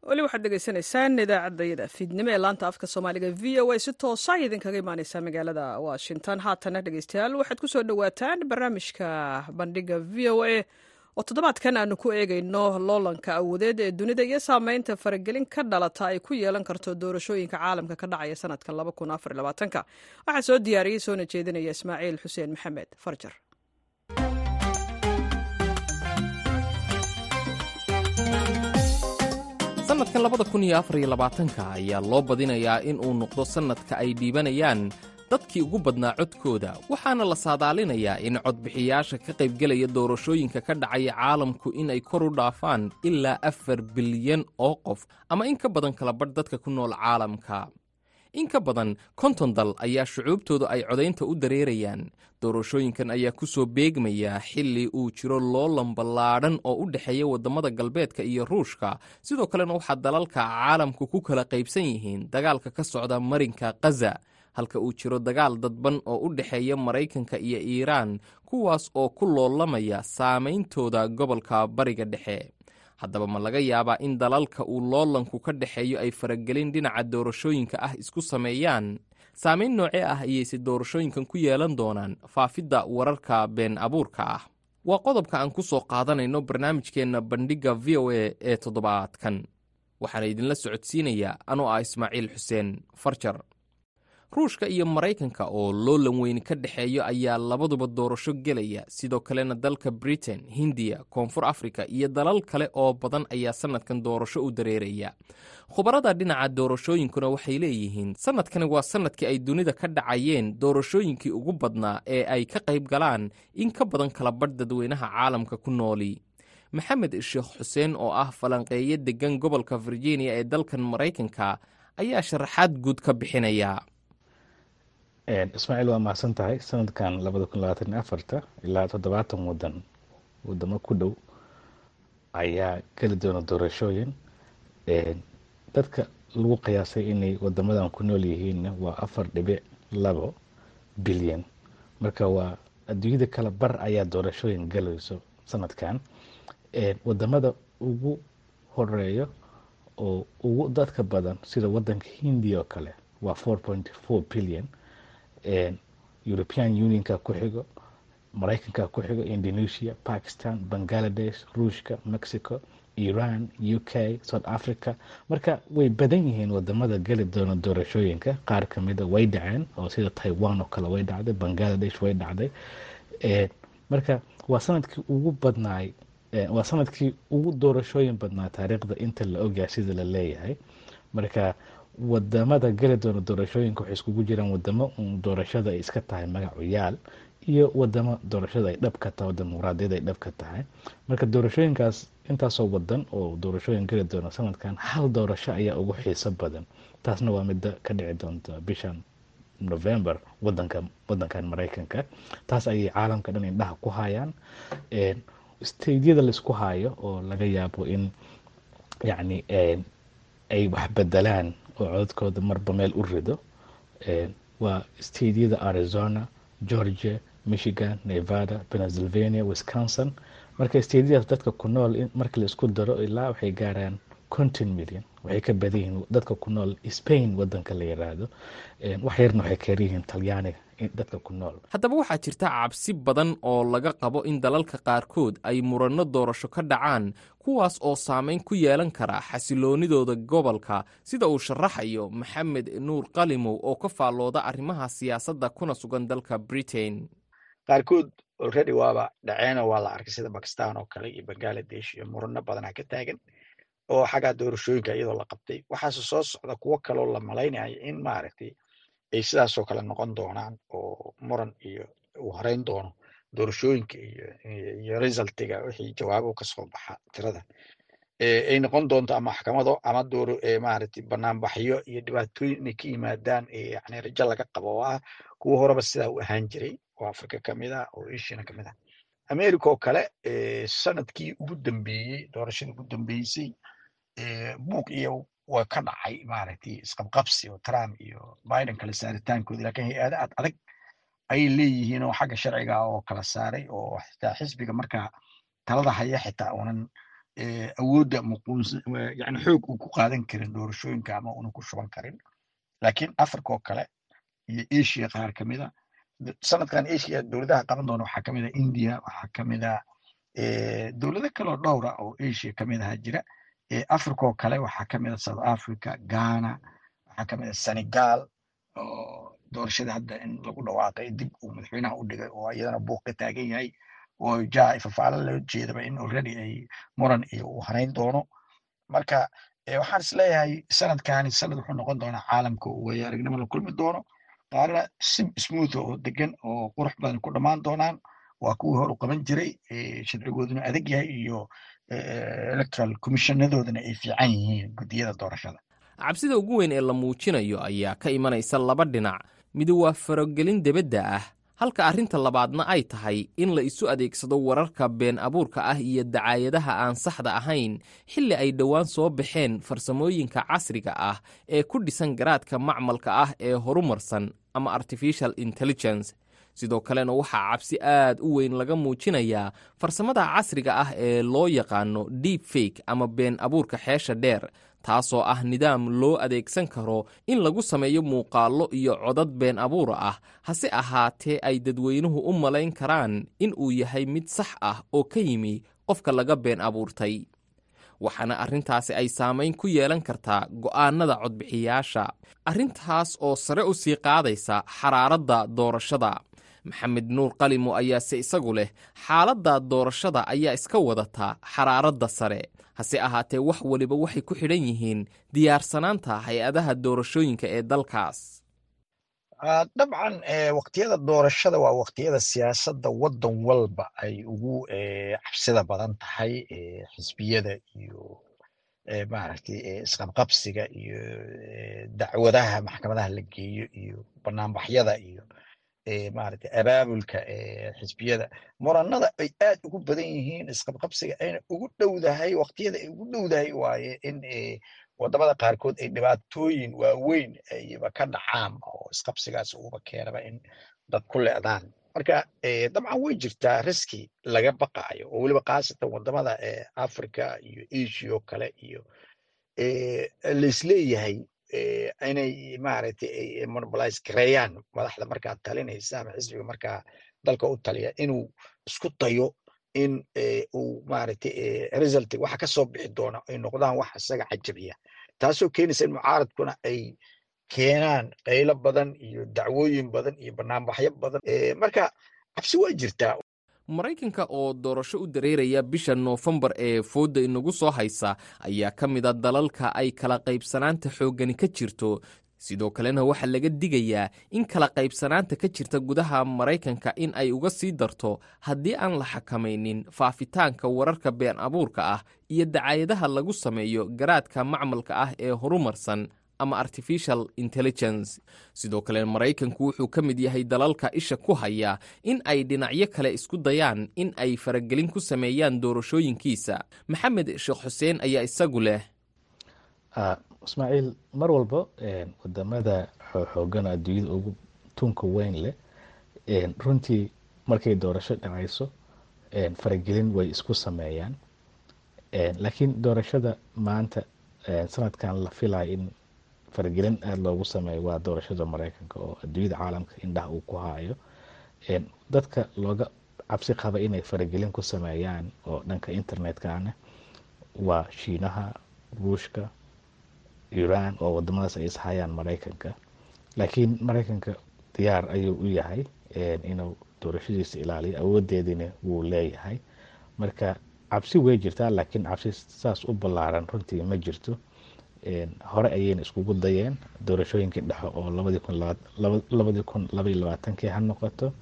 weli waxaad dhegaysanaysaan idaacadayada fiidnimo ee laanta afka soomaaliga v o a. Si toosa idinkaga imaaneysaa magaalada washington. Haatana dhegeystayaal waxaad ku soo dhowaataan barnaamijka bandhiga v o a oo toddobaadkan aanu ku eegayno loolanka awoodeed ee dunida iyo saameynta faragelin ka dhalata ay ku yeelan karto doorashooyinka caalamka ka dhacaya sanadkan waxaa soo diyaariyey soona jeedinaya ismaaciil xuseen maxamed farjar sannadkan labada kun iyo afar iyo labaatanka ayaa loo badinayaa in uu noqdo sannadka ay dhiibanayaan dadkii ugu badnaa codkooda waxaana la saadaalinayaa in codbixiyaasha ka qaybgelaya doorashooyinka ka dhacaya caalamku in ay kor u dhaafaan ilaa afar bilyan oo qof ama in ka badan kala badh dadka ku nool caalamka in ka badan konton dal ayaa shucuubtoodu ay codaynta u dareerayaan. Doorashooyinkan ayaa ku soo beegmaya xilli uu jiro loolan ballaadhan oo u dhexeeya waddamada galbeedka iyo ruushka. Sidoo kalena waxaa dalalka caalamku ku kala qaybsan yihiin dagaalka ka socda marinka khaza halka uu jiro dagaal dadban oo u dhexeeya maraykanka iyo iiraan kuwaas oo ku loolamaya saameyntooda gobolka bariga dhexe haddaba ma laga yaabaa in dalalka uu loolanku ka dhexeeyo ay faragelin dhinaca doorashooyinka ah isku sameeyaan. Saamayn noocee ah ayayse doorashooyinkan ku yeelan doonaan faafidda wararka been abuurka ah. Waa qodobka aan ku soo qaadanayno barnaamijkeenna bandhigga v o a ee toddobaadkan. Waxaana idinla socodsiinayaa anoo ah ismaaciil xuseen farjar ruushka iyo maraykanka oo loolan weyni ka dhexeeyo ayaa labaduba doorasho gelaya. Sidoo kalena dalka britain hindiya koonfur afrika iyo dalal kale oo badan ayaa sannadkan doorasho u dareeraya. Khubarada dhinaca doorashooyinkuna waxay leeyihiin sannadkani waa sannadkii ay dunida ka dhacayeen. Doorashooyinkii ugu badnaa ee ay ka qayb galaan in ka badan kala badh dadweynaha caalamka ku nooli. Maxamed sheekh xuseen oo ah falanqeeyo deggan gobolka virginia ee dalkan maraykanka ayaa sharaxaad guud ka bixinaya ismaaciil waa mahadsan tahay sanadkan labada kun labaatan iyo afarta ilaa toddobaatan wadan wadamo ku dhow ayaa geli doona doorashooyin. Dadka lagu qiyaasay inay wadamadan ku nool yihiinna waa afar dhibic labo bilyan. Marka waa adduunyada kala bar ayaa doorashooyin galayso sanadkan. Wadamada ugu horeeyo oo ugu dadka badan sida wadanka hindiya oo kale waa four point four billion european unionka ku xigo maraykanka ku xigo indonesia pakistan bangaladesh ruushka mexico iran u k south africa. Marka way badan yihiin waddamada geli doona doorashooyinka. Qaar kamida way dhaceen oo sida taiwan oo kale way dhacday bangaladesh way dhacday. Marka waa sannadkii ugu badnaay waa sannadkii ugu doorashooyin badnaa taariikhda inta la ogyahay sida la leeyahay. Marka waddamada geli doona doorashooyinka waxay iskugu jiraan wadamo doorashada ay iska tahay magacu yaal iyo wadamo doorashada ay dhab ka tahay dimuqraadiyada ay dhab tahay. Marka doorashooyinkaas intaasoo wadan oo doorashooyin geli doona sanadkan hal doorasho ayaa ugu xiiso badan. Taasna waa midda ka dhici doonta bishan november wadanka wadankan maraykanka. Taas ayay caalamka dhan indhaha ku hayaan. Steydyada la isku hayo oo laga yaabo in yacni ay wax bedelaan oo codadkooda marba meel u rido waa steydyada arizona georgia michigan nevada pennsylvania wisconsin. Marka steydyadaas dadka ku nool marka la isku daro ilaa waxay gaaraan conton million waxay ka badan yihiin dadka ku nool spain wadanka la yiraahdo. Wax yarna waxay ka yaryihiin talyaaniga dadka ku nool. Haddaba waxaa jirta cabsi badan oo laga qabo in dalalka qaarkood ay muranno doorasho ka dhacaan kuwaas oo saameyn ku yeelan kara xasiloonidooda gobolka. Sida uu sharaxayo maxamed nuur qalimow oo ka faallooda arrimaha siyaasadda kuna sugan dalka britain. Qaarkood already waaba dhaceenoo waa la arkay sida bakistan oo kale iyo bangaladesh iyo murano badanaa ka taagan oo xaggaa doorashooyinka iyadoo la qabtay. Waxaase soo socda kuwo kaloo la malaynayo in maaragtay ay sidaasoo kale noqon doonaan oo muran iyo uu horeyn doono doorashooyinka iyo resultiga wixii jawaabo ka soo baxa tirada ay noqon doonto ama maxkamado ama dooro maaragtay banaanbaxyo iyo dhibaatooyin inay ka yimaadaan yani rajo laga qabo oo ah kuwo horeba sidaa u ahaan jiray oo africa ka mid ah oo asiana ka mid ah america oo kale sannadkii ugu dambeeyey doorashadii ugu dambeysay buuq iyo waa ka dhacay maaragtay isqabqabsi oo trump iyo biden kala saaritaankooda laakiin hay'ada ad adag ayay leeyihiin oo xagga sharciga oo kala saaray oo xitaa xisbiga markaa talada haya xitaa unan awoodda muquunsan xoog uu ku qaadan karin doorashooyinka ama unan ku shuban karin laakiin africa oo kale iyo asia qaar kamida sanadkan asia dowladaha qaban doona waxaa ka mid a india waxaa ka mid a dowlado kaloo dhowra oo asia ka mid aha jira africa oo kale waxaa ka mid a south africa ghana waxaa ka mid a senegal oo doorashada hadda in lagu dhawaaqay dib uu madaxweynaha u dhigay oo iyadana buuq ka taagan yahay oo ja fafaalo loo jeedaba in already ay muran iyo uu harayn doono. Marka waxaan is leeyahay sanadkani sanad wuxuu noqon doonaa caalamka way aragnimo la kulmi doono. Qaarna si smooth oo degan oo qurux badan ku dhammaan doonaan waa kuwii hor u qaban jiray sharcigooduna adag yahay iyo electoral commissionadoodana ay fiican yihiin guddiyada doorashada. Cabsida ugu weyn ee la muujinayo ayaa ka imanaysa laba dhinac. Mid waa farogelin debadda ah halka arrinta labaadna ay tahay in la isu adeegsado wararka been abuurka ah iyo dacaayadaha aan saxda ahayn xilli ay dhowaan soo baxeen farsamooyinka casriga ah ee ku dhisan garaadka macmalka ah ee horumarsan ama artificial intelligence sidoo kalena waxaa cabsi aad u weyn laga muujinayaa farsamada casriga ah ee loo yaqaano deep fake ama been abuurka xeesha dheer taasoo ah nidaam loo adeegsan karo in lagu sameeyo muuqaallo iyo codad been abuura ah hase ahaatee ay dadweynuhu u malayn karaan in uu yahay mid sax ah oo ka yimi qofka laga been abuurtay. Waxaana arrintaasi ay saamayn ku yeelan kartaa go'aannada codbixiyaasha arrintaas oo sare u sii qaadaysa xaraaradda doorashada maxamed nuur qalimo ayaase isagu leh xaaladda doorashada ayaa iska wadata xaraaradda sare. Hase ahaatee wax waliba waxay ku xidhan yihiin diyaarsanaanta hay'adaha doorashooyinka ee dalkaas. Dabcan waqtiyada doorashada waa waqtiyada siyaasadda waddan walba ay ugu cabsida badan tahay xisbiyada iyo maaragtay isqabqabsiga iyo dacwadaha maxkamadaha la geeyo iyo banaanbaxyada iyo maaragtay abaabulka xisbiyada muranada ay aad ugu badan yihiin isqabqabsiga ayna ugu dhowdahay waqtiyada ay ugu dhowdahay waaye in waddamada qaarkood ay dhibaatooyin waaweyn ayba ka dhacaan oo isqabsigaas uba keenaba in dad ku leedaan marka dabcan way jirtaa riski laga baqaayo oo weliba khaasatan waddamada africa iyo asia oo kale iyo laisleeyahay inay maaragtay monopolize gareeyaan madaxda markaa talinaysa ama xisbiga markaa dalka u taliya inuu isku dayo in uu maaragtay result waxa ka soo bixi doona ay noqdaan wax isaga cajabiya. Taasoo keenaysa in mucaaradkuna ay keenaan qaylo badan iyo dacwooyin badan iyo banaanbaxyo badan. Marka cabsi waa jirtaa maraykanka oo doorasho u dareeraya bisha noofembar ee foodda inagu soo haysa ayaa ka mid a dalalka ay kala qaybsanaanta xooggani ka jirto. Sidoo kalena waxaa laga digayaa in kala qaybsanaanta ka jirta gudaha maraykanka in ay uga sii darto haddii aan la xakamaynin faafitaanka wararka been abuurka ah iyo dacaayadaha lagu sameeyo garaadka macmalka ah ee horumarsan ama artificial intelligence. Sidoo kale maraykanku wuxuu ka mid yahay dalalka isha ku haya in ay dhinacyo kale isku dayaan in ay faragelin ku sameeyaan doorashooyinkiisa. Maxamed sheekh xuseen ayaa isagu leh. Ismaaciil mar walba waddamada xoogan adduunyada ugu tunka weyn leh runtii markay doorasho dhacayso faragelin way isku sameeyaan. Laakiin doorashada maanta sanadkan la filaya in faragelin aada loogu sameeyo waa doorashada mareykanka oo adduunyada caalamka indhaha uu ku haayo. Dadka looga cabsi qaba inay faragelin ku sameeyaan oo dhanka internetkana waa shiinaha ruushka iran oo wadamadaas ay ishayaan mareykanka laakiin mareykanka diyaar ayuu u yahay inuu doorashadiisa ilaaliyo awoodeedina wuu leeyahay. Marka cabsi way jirtaa laakiin cabsi saas u ballaaran runtii ma jirto hore ayayna iskugu dayeen doorashooyinkii dhexo oo labadii kun labaiyo labaatankii ha noqoto.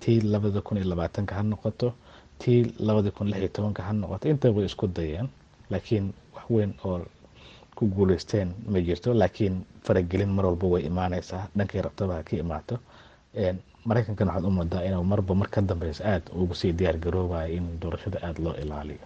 Tii labada kun iyo labaatanka ha noqoto. Tii labadii kun lix tobanka ha noqoto. Inta way isku dayeen laakiin wax weyn oo ku guuleysteen ma jirto. Laakiin faragelin mar walba way imaaneysaa dhankay rabtaba ka imaato. Mareykankana waxaad u moodaa inuu marba mar ka dambeysa aada ugu sii diyaar garoobayo in doorashada aada loo ilaaliyo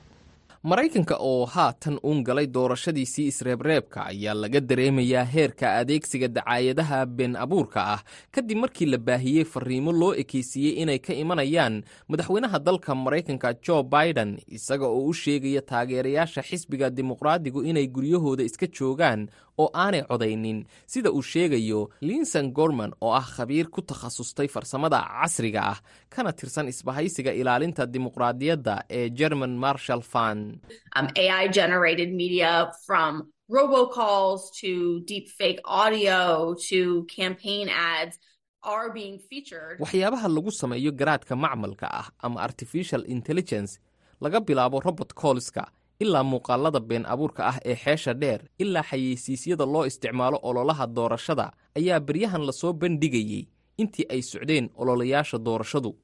maraykanka oo haatan uun galay doorashadiisii isreebreebka ayaa laga dareemayaa heerka adeegsiga dacaayadaha been abuurka ah. Kadib markii la baahiyey fariimo loo ekeysiiyey inay ka imanayaan madaxweynaha dalka maraykanka jo biden isaga oo u sheegaya taageerayaasha xisbiga dimuqraadigu inay guryahooda iska joogaan oo aanay codaynin sida uu sheegayo linson gorman oo ah khabiir ku takhasustay farsamada casriga ah kana tirsan isbahaysiga ilaalinta dimuqraadiyadda ee german marshall fund um, AI generated media from robocalls to deep fake audio to campaign ads are being featured. waxyaabaha lagu sameeyo garaadka macmalka ah ama artificial intelligence laga bilaabo robot collska ilaa muuqaalada been abuurka ah ee xeesha dheer ilaa xayeysiisyada loo isticmaalo ololaha doorashada ayaa beryahan la soo bandhigayey intii ay socdeen ololayaasha doorashadu.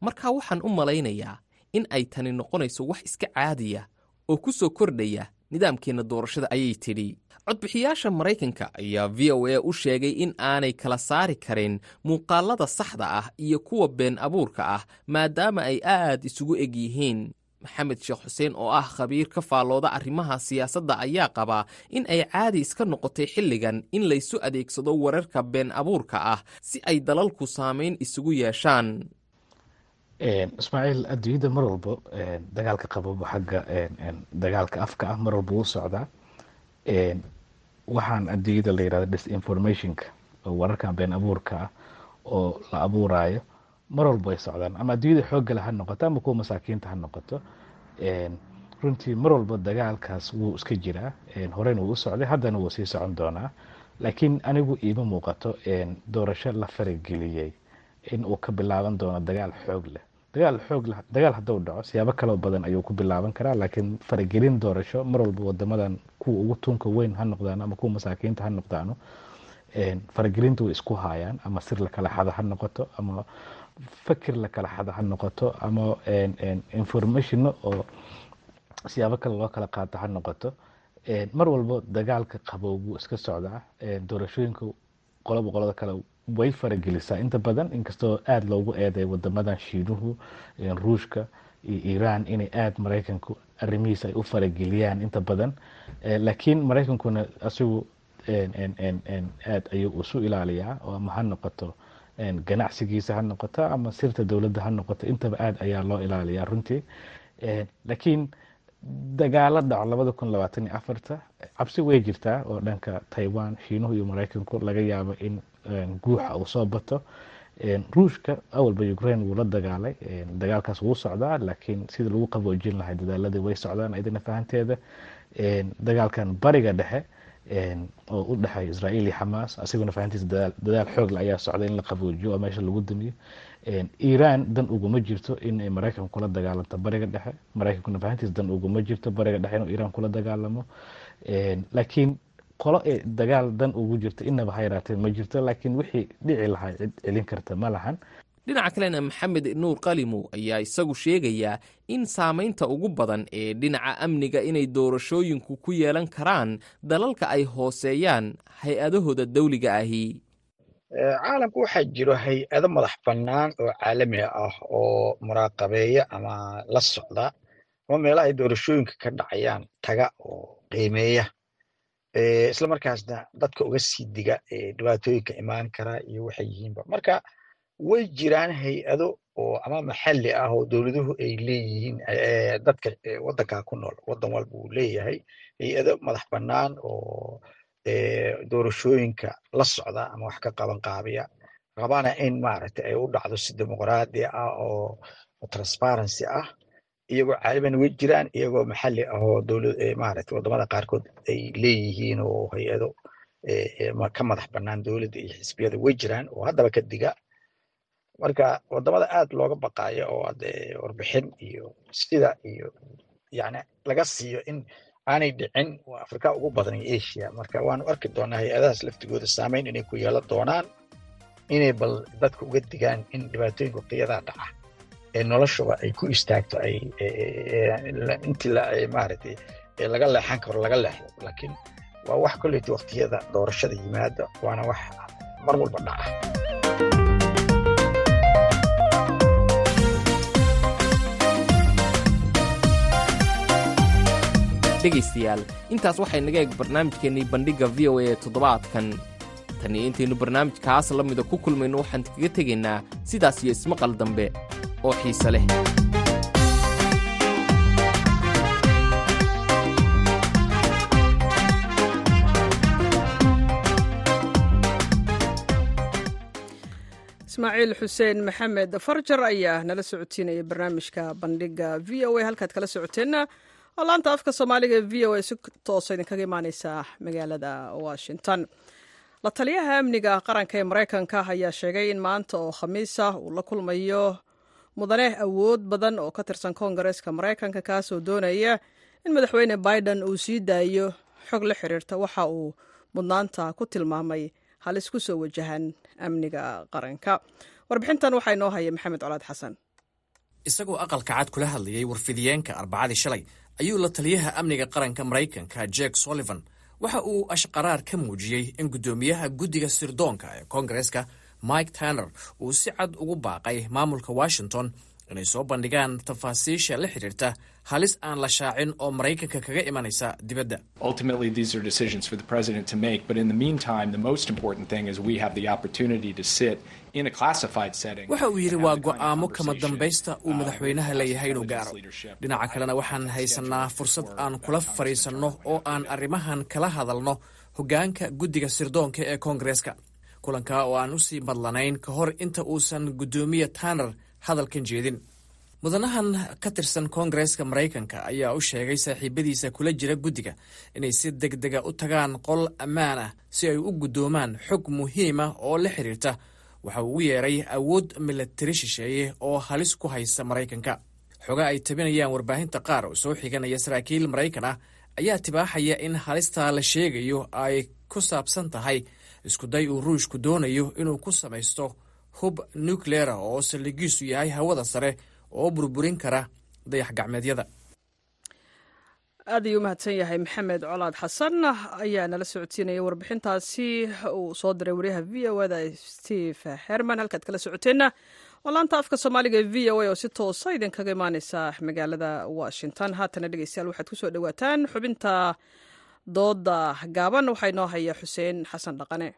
Marka waxaan u malaynayaa in ay tani noqonayso wax iska caadiya oo ku soo kordhaya nidaamkeenna doorashada ayay tidhi. Codbixiyaasha maraykanka ayaa v o a u sheegay in aanay kala saari karin muuqaalada saxda ah iyo kuwa been abuurka ah maadaama ay aad isugu eg yihiin maxamed sheekh xuseen oo ah khabiir ka faallooda arrimaha siyaasadda ayaa qabaa in ay caadi iska noqotay xilligan in laysu adeegsado wararka been abuurka ah si ay dalalku saamayn isugu yeeshaan. Ismaaciil adduunyada mar walba dagaalka qababo xagga dagaalka afka ah mar walba wuu socdaa. Waxaan adduunyada la yiraahdo disinformationka oo wararkan been abuurka ah oo la abuurayo mar walba ay socdaan. Ama adduunyada xooggale ha noqoto ama kuwa masaakiinta ha noqoto runtii mar walba dagaalkaas wuu iska jiraa. Horeyna wuu u socday haddana wuu sii socon doonaa. Laakiin anigu iima muuqato doorasho la farageliyey in uu ka bilaaban doono dagaal xoog leh. Dagaal xoog leh dagaal hadduu dhaco siyaabo kaloo badan ayuu ku bilaaban karaa laakiin faragelin doorasho mar walba wadamadan kuwa ugu tunka weyn ha noqdaan ama kuwa masaakiinta ha noqdaano faragelinta way isku haayaan ama sir la xada ha noqoto ama fakir la kala xada ha noqoto ama informationo oo siyaabo kale loo kala qaato ha noqoto. Mar walba dagaalka qabow buu iska socdaa doorashooyinka qoloba qolada kale way faragelisaa inta badan inkastoo aada loogu eeday wadamadan shiinuhu ruushka iyo iiraan inay aada maraykanku arrimihiisa ay u farageliyaan inta badan laakiin maraykankuna asigu aad ayuu isu ilaaliyaa oo ama ha noqoto ganacsigiisa ha noqoto ama sirta dowladda ha noqoto intaba aada ayaa loo ilaaliyaa runtii laakiin dagaalo dhaco labada kun labaatan iyo afarta cabsi way jirtaa oo dhanka taiwan shiinuhu iyo maraykanku laga yaabo in guuxa uu soo bato. Ruushka awalba ukraine wuu la dagaalay. Dagaalkaas wuu socdaa laakiin sida lagu qaboojin lahay dadaaladii way socdaan idina fahanteeda. Dagaalkan bariga dhexe oo u dhexeeya israa'iil iyo xamaas asiguna fahantiisa dadaal xoogle ayaa socda in la qaboojiyo oo meesha lagu damiyo. Iiraan dan uguma jirto inay maraykan kula dagaalanto bariga dhexe. Maraykankuna fahantiisa dan uguma jirto bariga dhexe inuu iiraan kula dagaalamo. Laakiin qolo ee dagaal dan ugu jirto inaba ha ma jirto laakiin wixii dhici lahaa cid celin karta ma lahan dhinaca kalena maxamed nuur qalimow ayaa isagu sheegayaa in saamaynta ugu badan ee dhinaca amniga inay doorashooyinku ku yeelan karaan dalalka ay hooseeyaan hay'adahooda dawliga ahi. Caalamka waxaa jiro hay'ado madax bannaan oo caalami ah oo muraaqabeeya ama la socda ama meelaha ay doorashooyinka ka dhacayaan taga oo qiimeeya. Isla markaasna dadka uga sii diga dhibaatooyinka imaan kara iyo waxay yihiinba. Marka way jiraan hay'ado oo ama maxalli ah oo dowladuhu ay leeyihiin dadka waddankaa ku nool. Waddan walba uu leeyahay. Hay'ado madax bannaan oo doorashooyinka la socda ama wax ka qaban qaabiya. Rabana in maaragtay ay u dhacdo si dimuqraadi ah oo transparency ah iyagoo caaliman way jiraan iyagoo maxalli ah oo maaragtay waddamada qaarkood ay leeyihiin oo hay'ado ka madax bannaan dowladda iyo xisbiyada way jiraan. Oo haddaba ka diga marka waddamada aad looga baqaayo oo ade warbixin iyo sida iyo yani laga siiyo in aanay dhicin waa afrika ugu badan iyo asia. Marka waanu arki doonaa hay'adahaas laftigooda saameyn inay ku yeelan doonaan inay bal dadka uga digaan in dhibaatooyinka qiyadaa dhaca ee noloshaba ay ku istaagto ay intii maaragtay laga leexan karo laga leexdo. Laakiin waa wax kolleyta waqtiyada doorashada yimaada waana wax mar walba dhaca dhegaystayaal. Intaas waxay naga eeg barnaamijkeennii bandhigga v o a toddobaadkan. Tan iyo intaynu barnaamijkaas la mida ku kulmayno waxaan kaga tegaynaa sidaas iyo ismaqal dambe oo xiise leh. Ismaaciil xuseen maxamed farjar ayaa nala socodsiinaya barnaamijka bandhigga v o a. Halkaad kala socoteenna laanta afka soomaaliga v o a si toosa idinkaga imaaneysa magaalada washington. La taliyaha amniga qaranka ee maraykanka ayaa sheegay in maanta oo khamiis ah uu la kulmayo mudane awood badan oo ka tirsan koongareeska maraykanka kaasoo doonaya in madaxweyne biden uu sii daayo xog la xiriirta waxa uu mudnaanta ku tilmaamay halis ku soo wajahan amniga qaranka. Warbixintan waxaa inoo haya maxamed colaad xasan isagoo aqalka cad kula hadlayay warfidiyeenka arbacadii shalay ayuu la taliyaha amniga qaranka maraykanka jek sullivan. Waxa uu ashqaraar ka muujiyey in guddoomiyaha guddiga sirdoonka ee koongareeska mike tanner uu si cad ugu baaqay maamulka washington inay soo bandhigaan tafaasiisha la xidhiirta halis aan la shaacin oo maraykanka kaga imanaysa dibadda. Waxa uu yidhi waa go'aamo kama dambaysta uu madaxweynaha leeyahay inuu gaaro. Dhinaca kalena waxaan haysannaa fursad aan kula fadhiisanno oo aan arrimahan kala hadalno hoggaanka guddiga sirdoonka ee koongareeska. Kulanka oo aan u sii madlanayn ka hor inta uusan guddoomiye tanner hadalkan jeedin. Mudanahan ka tirsan koongareeska maraykanka ayaa u sheegay saaxiibadiisa kula jira guddiga inay si deg dega u tagaan qol ammaan ah si ay u guddoomaan xog muhiim ah oo la xidhiirta waxa uu u yeeray awood milatari shisheeye oo halis ku haysa maraykanka. Xoga ay tabinayaan warbaahinta qaar oo soo xiganaya saraakiil maraykan ah ayaa tibaaxaya in halistaa la sheegayo ay ku saabsan tahay. Iskuday uu ruushku doonayo inuu ku samaysto hub nucleera oo saldhigiisu yahay hawada sare oo burburin kara dayax gacmeedyada. Aad ayuu mahadsan yahay maxamed colaad xasan ayaa nala socodsiinaya warbixintaasi. Uu soo diray wariyaha v o da steve herman. Halkaad kala socoteenna waa laanta afka soomaaliga ee v o a oo si toosa idinkaga imaaneysa magaalada washington. Haatana dhegeystayaal waxaad ku soo dhawaataan xubinta dooda gaaban. Waxaa inoo haya xuseen xasan dhaqane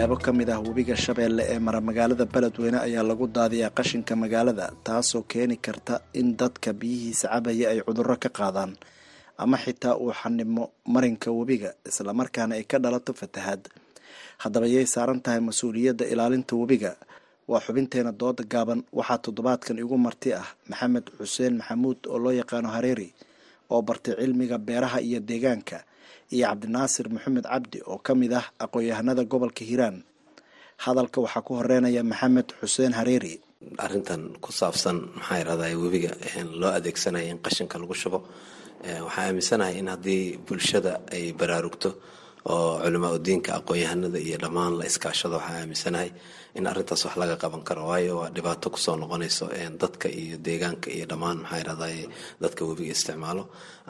qaybo ka mid ah webiga shabeelle ee mara magaalada beledweyne ayaa lagu daadiyaa qashinka magaalada taasoo keeni karta in dadka biyihiisa cabaya ay cudurro ka qaadaan ama xitaa uu xanimo marinka webiga islamarkaana ay ka dhalato fatahaad. Haddaba yay saaran tahay mas'uuliyadda ilaalinta webiga. Waa xubinteena dooda gaaban waxaa toddobaadkan igu marti ah maxamed xuseen maxamuud oo loo yaqaano hareeri oo bartay cilmiga beeraha iyo deegaanka iyo cabdinaasir maxamed cabdi oo ka mid ah aqoon-yahanada gobolka hiiraan. Hadalka waxaa ku horeynaya maxamed xuseen hareeri arrintan ku saabsan maxaa yidhahdaa webiga loo adeegsanaya in qashinka lagu shubo waxaa aaminsanahay in haddii bulshada ay baraarugto oo culamaa udiinka aqoon-yahanada iyo dhammaan la iskaashado waxaa aaminsanahay in arrintaas wax laga qaban karo. Waayo waa dhibaato ku soo noqonayso dadka iyo deegaanka iyo dhammaan maxaa yidhahdaa dadka webiga isticmaalo.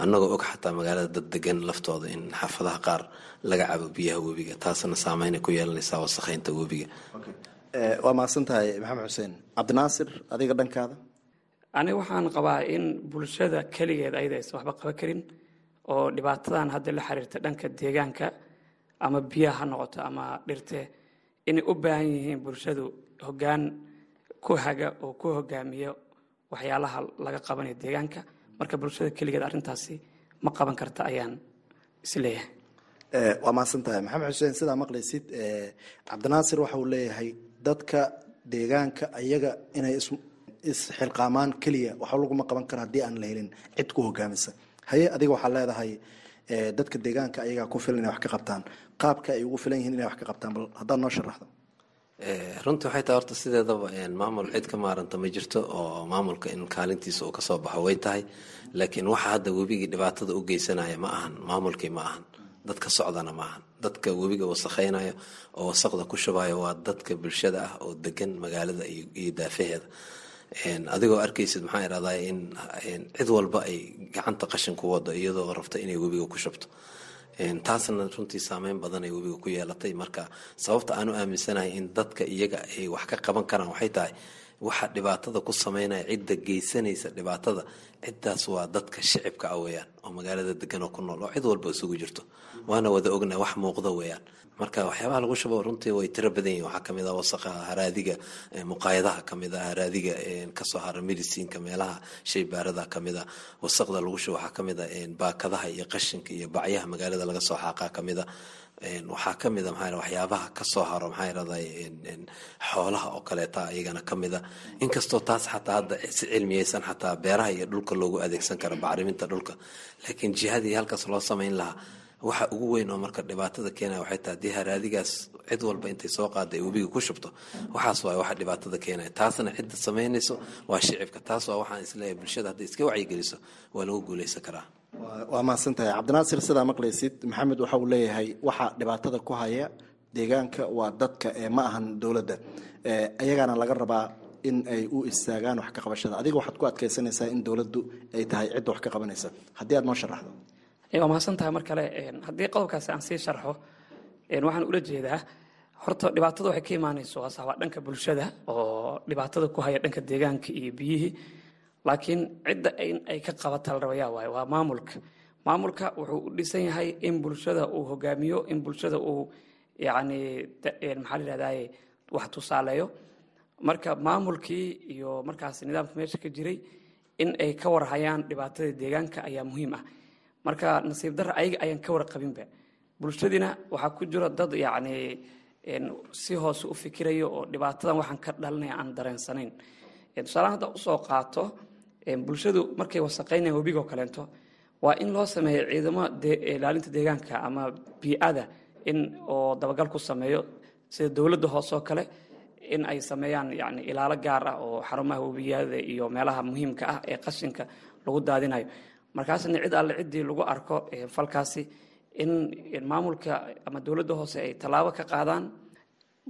Annagoo og xataa magaalada dad degan laftooda in xaafadaha qaar laga cabo biyaha webiga taasna saameynay ku yeelanaysaa wasakheynta webiga. Waa mahadsan tahay maxamed xuseen cabdinaasir adiga dhankaada? Aniga waxaan qabaa in bulshada keligeed ayada aysan waxba qaban karin oo dhibaatadan hadda la xiriirta dhanka deegaanka ama biyaha ha noqoto ama dhirte inay u baahan yihiin bulshadu hoggaan ku haga oo ku hogaamiyo waxyaalaha laga qabanayo deegaanka. Marka bulshada keligeed arrintaasi ma qaban karta ayaan is leeyahay waa mahadsan tahay maxamed xuseen sidaa maqlaysid cabdinaasir waxa uu leeyahay dadka deegaanka ayaga inay isxilqaamaan keliya waxa laguma qaban karo haddii aan la helin cid ku hogaamisa haye adiga waxaa leedahay dadka deegaanka ayagaa ku filan inay wax ka qabtaan. Qaabka ay ugu filan yihiin inay wax ka qabtaan bal haddaad noo sharaxdo runtii waxay tahay horta sideedaba maamul cid ka maaranta ma jirto oo maamulka in kaalintiisa uu ka soo baxo way tahay. Laakiin waxa hadda webigii dhibaatada u geysanaya ma ahan maamulkii ma ahan. Dadka socdana ma ahan. Dadka webiga wasakheynaya oo wasaqda ku shubaya waa dadka bulshada ah oo degan magaalada iyo daafaheeda adigoo arkaysid maxaa irahdaa in cid walba ay gacanta qashin ku wado iyadoo rabta inay webiga ku shubto taasna runtii saameyn badan ay webiga ku yeelatay. Marka sababta aanu aaminsanahay in dadka iyaga ay wax ka qaban karaan waxay tahay waxa dhibaatada ku sameynaya cidda geysanaysa dhibaatada ciddaas waa dadka shicibka ah weeyaan oo magaalada degan oo ku nool oo cid walba isugu jirto. Waana wada ogna wax muuqda weeyaan marka waxyaabaha lagu shubo runtii way tiro badan yihiin waxaa ka mid ah wasaqa haraadiga muqaayadaha ka mid ah haraadiga ka soo hara medicinka meelaha shay baarada ka mid ah. Wasaqda lagu shubo waxaa ka mid ah baakadaha iyo qashinka iyo bacyaha magaalada laga soo xaaqaa ka mid ah. Waxaa ka mid a maxaa waxyaabaha ka soo haro maxaa yirahdaa xoolaha oo kaleeta iyagana ka mid a inkastoo taas xataa hadda si cilmiyeysan xataa beeraha iyo dhulka loogu adeegsan karo bacriminta dhulka. Laakiin jihadii halkaas loo samayn lahaa waxa ugu weyn oo marka dhibaatada keenaya waxay tahay haddii haraadigaas cid walba intay soo qaada ay webiga ku shubto waxaas waay waxa dhibaatada keenaya taasna cidda samaynayso waa shicibka taas waa waxaan is leeyahay bulshada hadday iska wacyigeliso waa lagu guuleysan karaa. Waa mahadsan tahay cabdinaasir sidaa maqlaysid maxamed waxa uu leeyahay waxa dhibaatada ku haya deegaanka waa dadka ee ma ahan dowladda. Ayagaana laga rabaa in ay u istaagaan wax ka qabashada. Adiga waxaad ku adkaysanaysaa in dowladdu ay tahay cidda wax ka qabanaysa. Haddii aad noo sharaxdo waa mahadsan tahay mar kale haddii qodobkaasi aan sii sharxo waxaan ula jeedaa horta dhibaatada waxay ka imaanayso waa dhanka bulshada oo dhibaatada ku haya dhanka deegaanka iyo biyihii. Laakiin cidda in ay ka qabata la rabayaa waa maamulka. Maamulka wuxuu u dhisan yahay in bulshada uu hogaamiyo in bulshada uu yacni maxaa la yidhahdaye wax tusaaleeyo. Marka maamulkii iyo markaas nidaamka meesha ka jiray in ay ka warhayaan dhibaatada deegaanka ayaa muhiim ah marka nasiib darra ayaga ayaan ka warqabinba. Bulshadiina waxaa ku jira dad yacni si hoose u fikirayo oo dhibaatadan waxaan ka dhalinaya aan dareensanayn tusaalahan hadda u soo qaato bulshadu markay wasaqaynayaan webigo kaleento waa in loo sameeyo ciidamo ilaalinta deegaanka ama bii-ada in oo dabagal ku sameeyo sida dowladda hoose oo kale in ay sameeyaan yani ilaalo gaar ah oo xarumaha webiyada iyo meelaha muhiimka ah ee qashinka lagu daadinayo markaasna cid alle ciddii lagu arko falkaasi in maamulka ama dowladda hoose ay tallaabo ka qaadaan.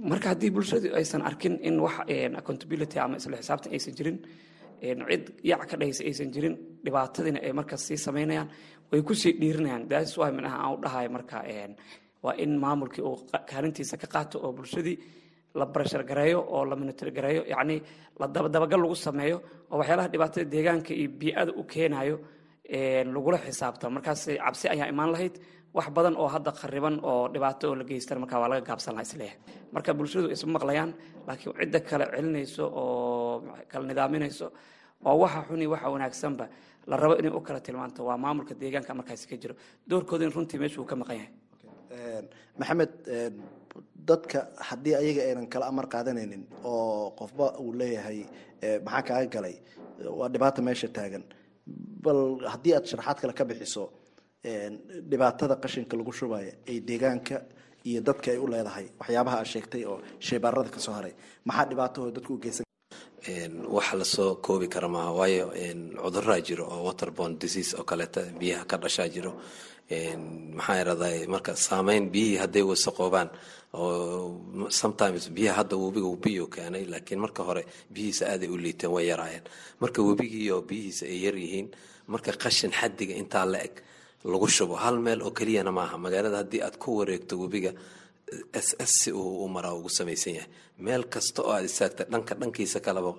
Marka haddii bulshadu aysan arkin in wax accountability ama isla xisaabtan aysan jirin cid yac ka dhahaysa aysan jirin dhibaatadiina ay markaas sii samaynayaan way ku sii dhiirinayaan daas waa minaha u dhahayo marka waa in maamulkii uu kaalintiisa ka qaato oo bulshadii la barashar gareeyo oo la monitor gareeyo. Yacni la dabagal lagu sameeyo oo waxyaalaha dhibaatada deegaanka iyo bii-ada u keenayo lagula xisaabtamo markaas cabsi ayaa imaan lahayd. Wax badan oo hadda khariban oo dhibaato oo la geystan marka waa laga gaabsan laha is leeyahay. Marka bulshadu isma maqlayaan laakiin cidda kale celinayso oo kala nidaaminayso oo waxa xuni waxa wanaagsanba. La rabo inay u kala tilmaanto. Waa maamulka deegaanka markaasi ka jiro. Doorkoodin runtii meesha uu ka maqan yahay. Maxamed dadka haddii ayaga aynan kala amar qaadanaynin oo qofba uu leeyahay maxaa kaaga galay? Waa dhibaata meesha taagan bal haddii aad sharaxaad kale ka bixiso dhibaatada qashinka lagu shubaya ay deegaanka iyo dadka ay u leedahay waxyaabaha aad sheegtay oo sheybaarada ka soo haray maxaa dhibaatahoo dadku u geysan wax la soo koobi kara maaha waayo cuduraa jiro oo waterborne disease oo kaleeta biyaha ka dhashaa jiro. Maxaa iraday marka saameyn biyihii hadday wasaqoobaan oo sometimes biyaha hadda webiga biyo keenay laakiin marka hore biyihiisa aaday u liiteen way yaraayeen marka webigii biyihiisa ay yar yihiin marka qashin xadiga intaa la eg lagu shubo. Hal meel oo keliyana maaha. Magaalada haddii aad ku wareegto webiga s s si uu u maraa ugu samaysan yahay. Meel kasta oo aad istaagta dhanka dhankiisa kaleba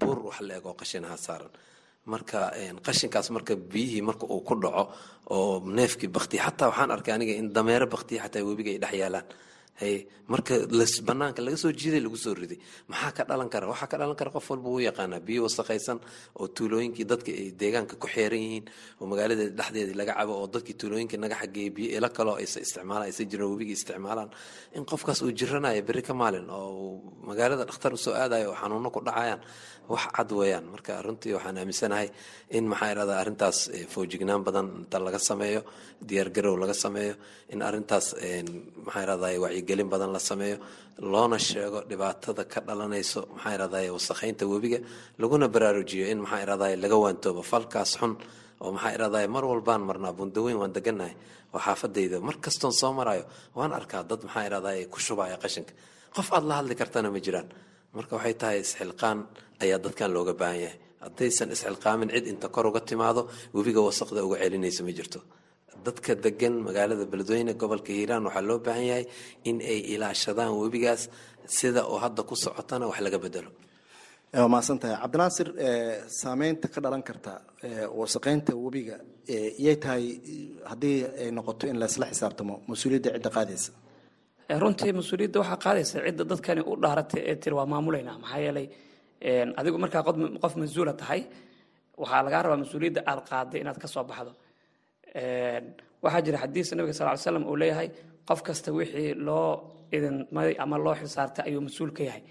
buur wax la eg oo qashinaha saaran. Marka qashinkaas marka biyihii marka uu ku dhaco oo neefkii baktiya xataa waxaan arkay aniga in dameero baktiya xataa webiga ay dhex yaalaan marka banaanka laga soo jiiday lagu soo riday. Maxaa ka dhalan kara? Waxaa ka dhalan kara qof walba wuu yaqaanaa biyo wasaqaysan oo tuulooyinkii dadka ay deegaanka ku xeeran yihiin oo magaalada dhexdeedii laga cabo oo dadkii tuulooyinka naga xageeyay biyo ilo kaloo aysa isticmaalaan aysa jiran webigii isticmaalaan. In qofkaas uu jiranayo berri ka maalin oo magaalada dhakhtar u soo aadayo oo xanuuno ku dhacayaan wax cad weeyaan. Marka runtii waxaan aaminsanahay in maxaa irahdaa arrintaas foojignaan badan inta laga sameeyo diyaargarow laga sameeyo in arrintaas maxaa irahdaa wacyigelin badan la sameeyo loona sheego dhibaatada ka dhalanayso maxaa irahdaa wasakhaynta webiga laguna baraarujiyo in maxaa irahdaa laga waantoobo falkaas xun oo maxaa irahdaa mar walbaan marnaa bundaweyn waan degannahay oo xaafadayda mar kastoon soo marayo waan arkaa dad maxaa irahdaa ku shubaya qashinka. Qof aad la hadli kartana ma jiraan. Marka waxay tahay isxilqaan ayaa dadkan looga baahan yahay. Haddaysan isxilqaamin cid inta kor uga timaado webiga wasaqda uga celinaysa ma jirto dadka degan magaalada beledweyne gobolka hiiraan waxaa loo baahan yahay in ay ilaashadaan webigaas sida oo hadda ku socotana wax laga bedelo waa mahadsan tahay cabdinaasir saameynta ka dhalan karta wasaqeynta webiga iyay tahay haddii ay noqoto in laysla xisaabtamo mas'uuliyadda cidda qaadaysa? Runtii mas'uuliyadda waxaa qaadaysa cidda dadkani u dhaaratay ee tiri waa maamulaynaa. Maxaa yeelay adigu markaa qof mas'uula tahay waxaa lagaa rabaa mas'uuliyadda aad qaaday inaad ka soo baxdo waxaa jira xadiis nabiga sal ly slam uu leeyahay qof kasta wixii loo idinmaday ama loo xilsaartay ayuu mas'uul ka yahay.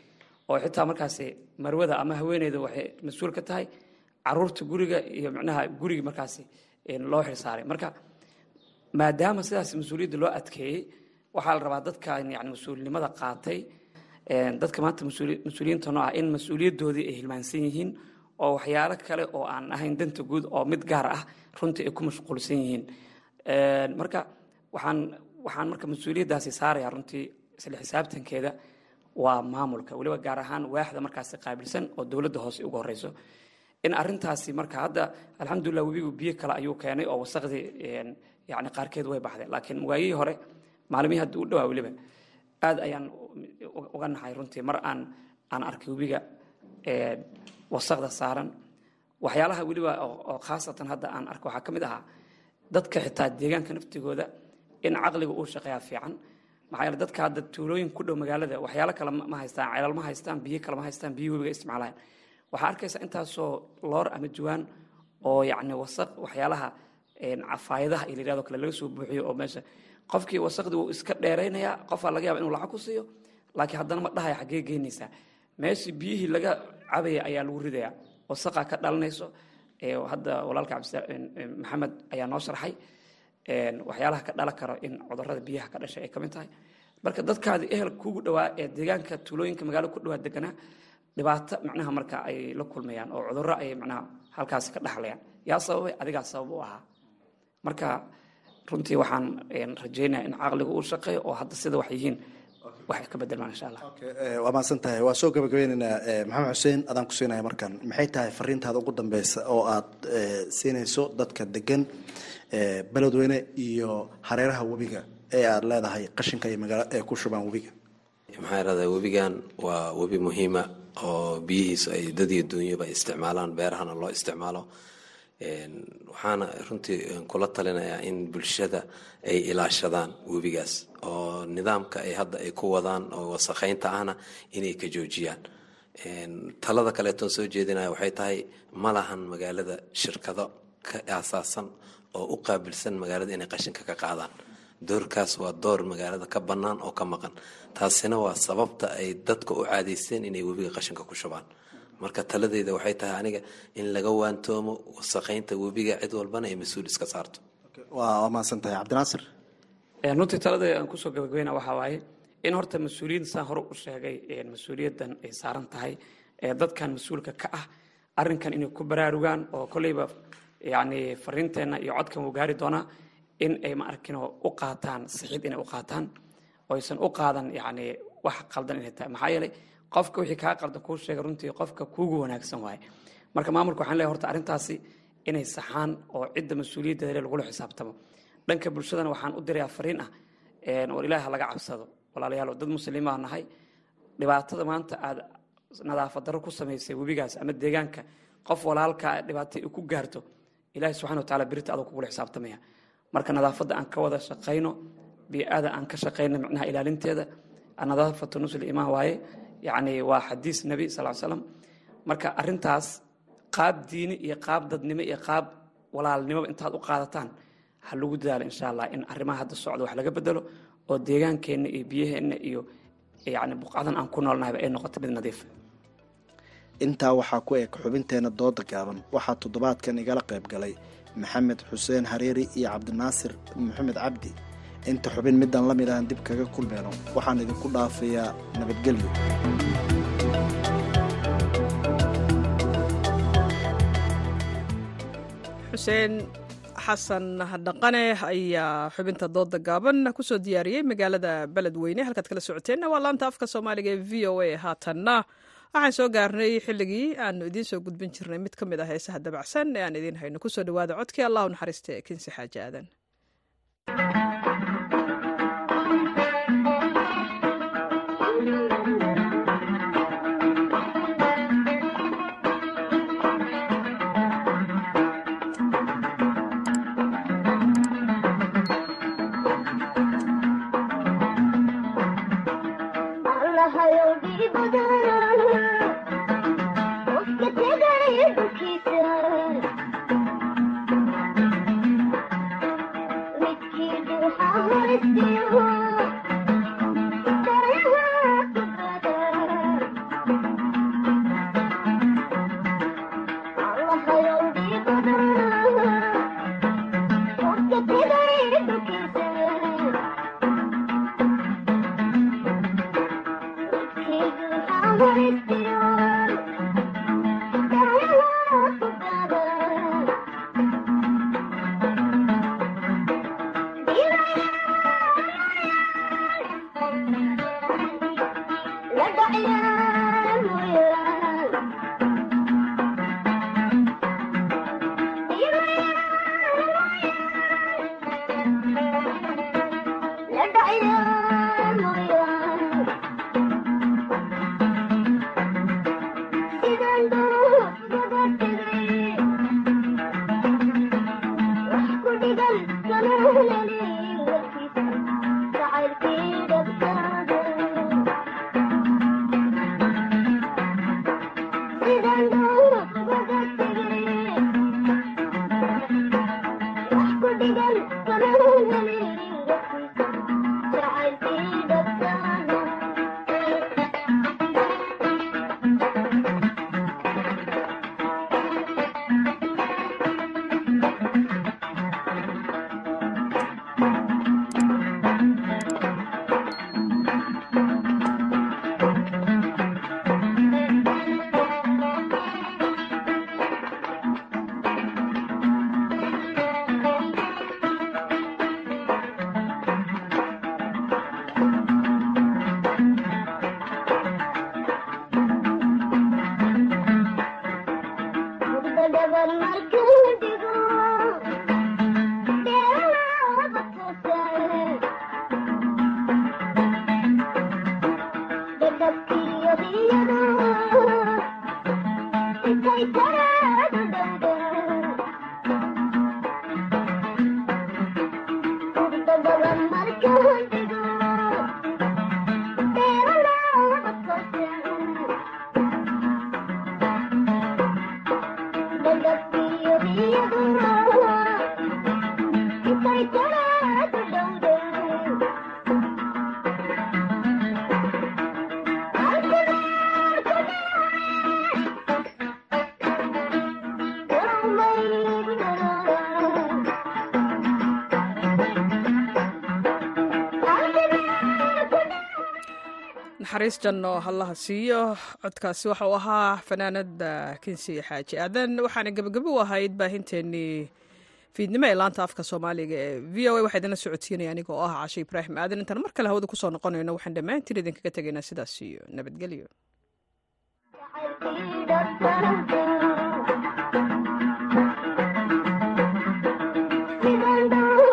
Oo xitaa markaasi marwada ama haweeneyda waxay mas'uul ka tahay carruurta guriga iyo micnaha guriga markaasi loo xilsaaray marka maadaama sidaas mas'uuliyadda loo adkeeyey waxaa la rabaa dadkan yani mas'uulnimada qaatay dadka maanta mas'uuliyiinta noo ah in mas'uuliyaddoodii ay hilmaansan yihiin oo waxyaalo kale oo aan ahayn danta guud oo mid gaar ah runtii ay ku mashquulsan yihiin. Marka waxaan waxaan marka mas'uuliyaddaasi saaraya runtii isla xisaabtankeeda. Waa maamulka weliba gaar ahaan waaxda markaasi qaabilsan oo dowladda hoose ugu horeyso. In arintaasi marka hadda alxamdulilah webigu biyo kale ayuu keenay oo wasaqdii yani qaarkeed way baxdeen. Laakiin waayihii hore maalmihii hadda u dhawaa weliba aad ayaan uga nahay runtii mar aan aan arkay webiga wasaqda saaran. Waxyaalaha weliba oo khaasatan hadda aan arko waxaa ka mid ahaa dadka xitaa deegaanka naftigooda in caqliga uu shaqeeyaa fiican. Maxaa yeele dadka hadda tuulooyin ku dhow magaalada waxyaalo kale ma haystaan ceelal ma haystaan biyo kale ma haystaan biyo webiga isticmaalayaan waxaa arkaysa intaasoo loor ama juwaan oo yacni wasaq waxyaalaha cafaayadaha iyo layirahdo kale laga soo buuxiyo oo meesha. Qofkii wasaqdii wuu iska dheeraynayaa qofaa laga yaaba inuu lacag ku siiyo laakiin haddana ma dhahaya xaggee geynaysaa meeshii biyihii laga cabaya ayaa lagu ridayaa wasaqaa ka dhalanayso hadda walaalka maxamed ayaa noo sharxay waxyaalaha ka dhalan karo in cudurrada biyaha ka dhashay ay ka mid tahay. Marka dadkaadii ehel kugu dhawaa ee deegaanka tuulooyinka magaalada ku dhawaa deganaa dhibaato macnaha marka ay la kulmayaan oo cudurro ay macnaha halkaasi ka dhaxlayaan. Yaa sababay adigaa sabab u ahaa. Marka runtii waxaan rajaynayaa in caqliga uu shaqeeyo oo hadda sida wax yihiin waxay ka bedelmaan insha allah waa mahadsan tahay waa soo gabagabeynaynaa maxamed xuseen adaan ku siinaya markan. Maxay tahay fariintaada ugu dambeysa oo aad siinayso dadka degan beledweyne iyo hareeraha webiga ee aada leedahay qashinka iyo magaalo ee ku shubaan webiga? Maxaa irahdaa webigan waa webi muhiima oo biyihiisu ay dad iyo duunyaba isticmaalaan beerahana loo isticmaalo waxaana runtii kula talinayaa in bulshada ay ilaashadaan webigaas oo nidaamka ay hadda ay ku wadaan oo wasakhaynta ahna inay ka joojiyaan. Talada kaleetoon soo jeedinaya waxay tahay ma lahan magaalada shirkado ka aasaasan oo u qaabilsan magaalada inay qashinka ka qaadaan. Doorkaas waa door magaalada ka bannaan oo ka maqan. Taasina waa sababta ay dadka u caadaysteen inay webiga qashinka ku shubaan marka taladeyda waxay tahay aniga in laga waantoomo wasaqaynta webiga cid walbana ay mas'uul iska saarto. Waa mahadsan tahay. Cabdinaasir runtii talada aan ku soo gabagabeyna waxaa waaye in horta mas'uuliyiin saan hore u sheegay mas'uuliyaddan ay saaran tahay dadkan mas'uulka ka ah arrinkan inay ku baraarugaan oo kolleyba yani fariinteenna iyo codkan wuu gaari doonaa in ay ma arkin u qaataan sixid inay u qaataan oysan u qaadan yani wax qaldan inay tahay. Maxaa yeelay qofka wixii kaa qaldan kuu sheega runtii qofka kuugu wanaagsan waaye. Marka maamulka waxaan leeyahay horta arrintaasi inay saxaan oo cidda mas'uuliyaddeeda lagula xisaabtamo. Dhanka bulshadana waxaan u dirayaa fariin ah war ilaaha laga cabsado. Walaalayaal dad muslimimaa nahay. Dhibaatada maanta aad nadaafad darro ku samaysay webigaas ama deegaanka qof walaalka dhibaato ku gaarto ilaahi subxana wa taala birita adoo kugula xisaabtamaya. Marka nadaafadda aan ka wada shaqayno bii'ada aan ka shaqayno micnaha ilaalinteeda nadaafatu nusul imaan waaye yacni waa xadiis nebi sal slam marka arrintaas qaab diini iyo qaab dadnimo iyo qaab walaalnimoba intaad u qaadataan ha lagu dadaalo insha allah in arrimaha hadda socda wax laga bedelo oo deegaankeenna iyo biyaheenna iyo yani buqcadan aan ku noolnahayba ay noqoto mid nadiif. Intaa waxaa ku eg xubinteena dooda gaaban waxaa toddobaadkan igala qayb galay maxamed xuseen hareeri iyo cabdinaasir maxamed cabdi inta xubin midaan la mid ahan dib kaga kulmeyno waxaan idinku dhaafayaa nabadgelyo xuseen xasan dhaqane ayaa xubinta dooda gaaban ku soo diyaariyey magaalada beledweyne. Halkaad kala socoteenna waa laanta afka soomaaliga ee v o a haatanna waxaan soo gaarnay xilligii aanu idiin soo gudbin jirnay mid ka mid ah heesaha dabacsan ee aan idiin hayno ku soo dhawaada codkii allahu naxariiste kinsi xaaji aadan naxariis janno hallaha siiyo codkaasi waxa uu ahaa fanaanada kinsi xaaji. Aadan waxaana gebagabo u ahayd baahinteenii fiidnimo ee laanta afka soomaaliga ee v o a. Waxaa idinla socodsiinaya aniga oo ah cashe ibraahim. Aadan intaan mar kale hawada ku soo noqonayno waxaan dhammaantiin idinkaga tegaynaa sidaas iyo nabadgelyo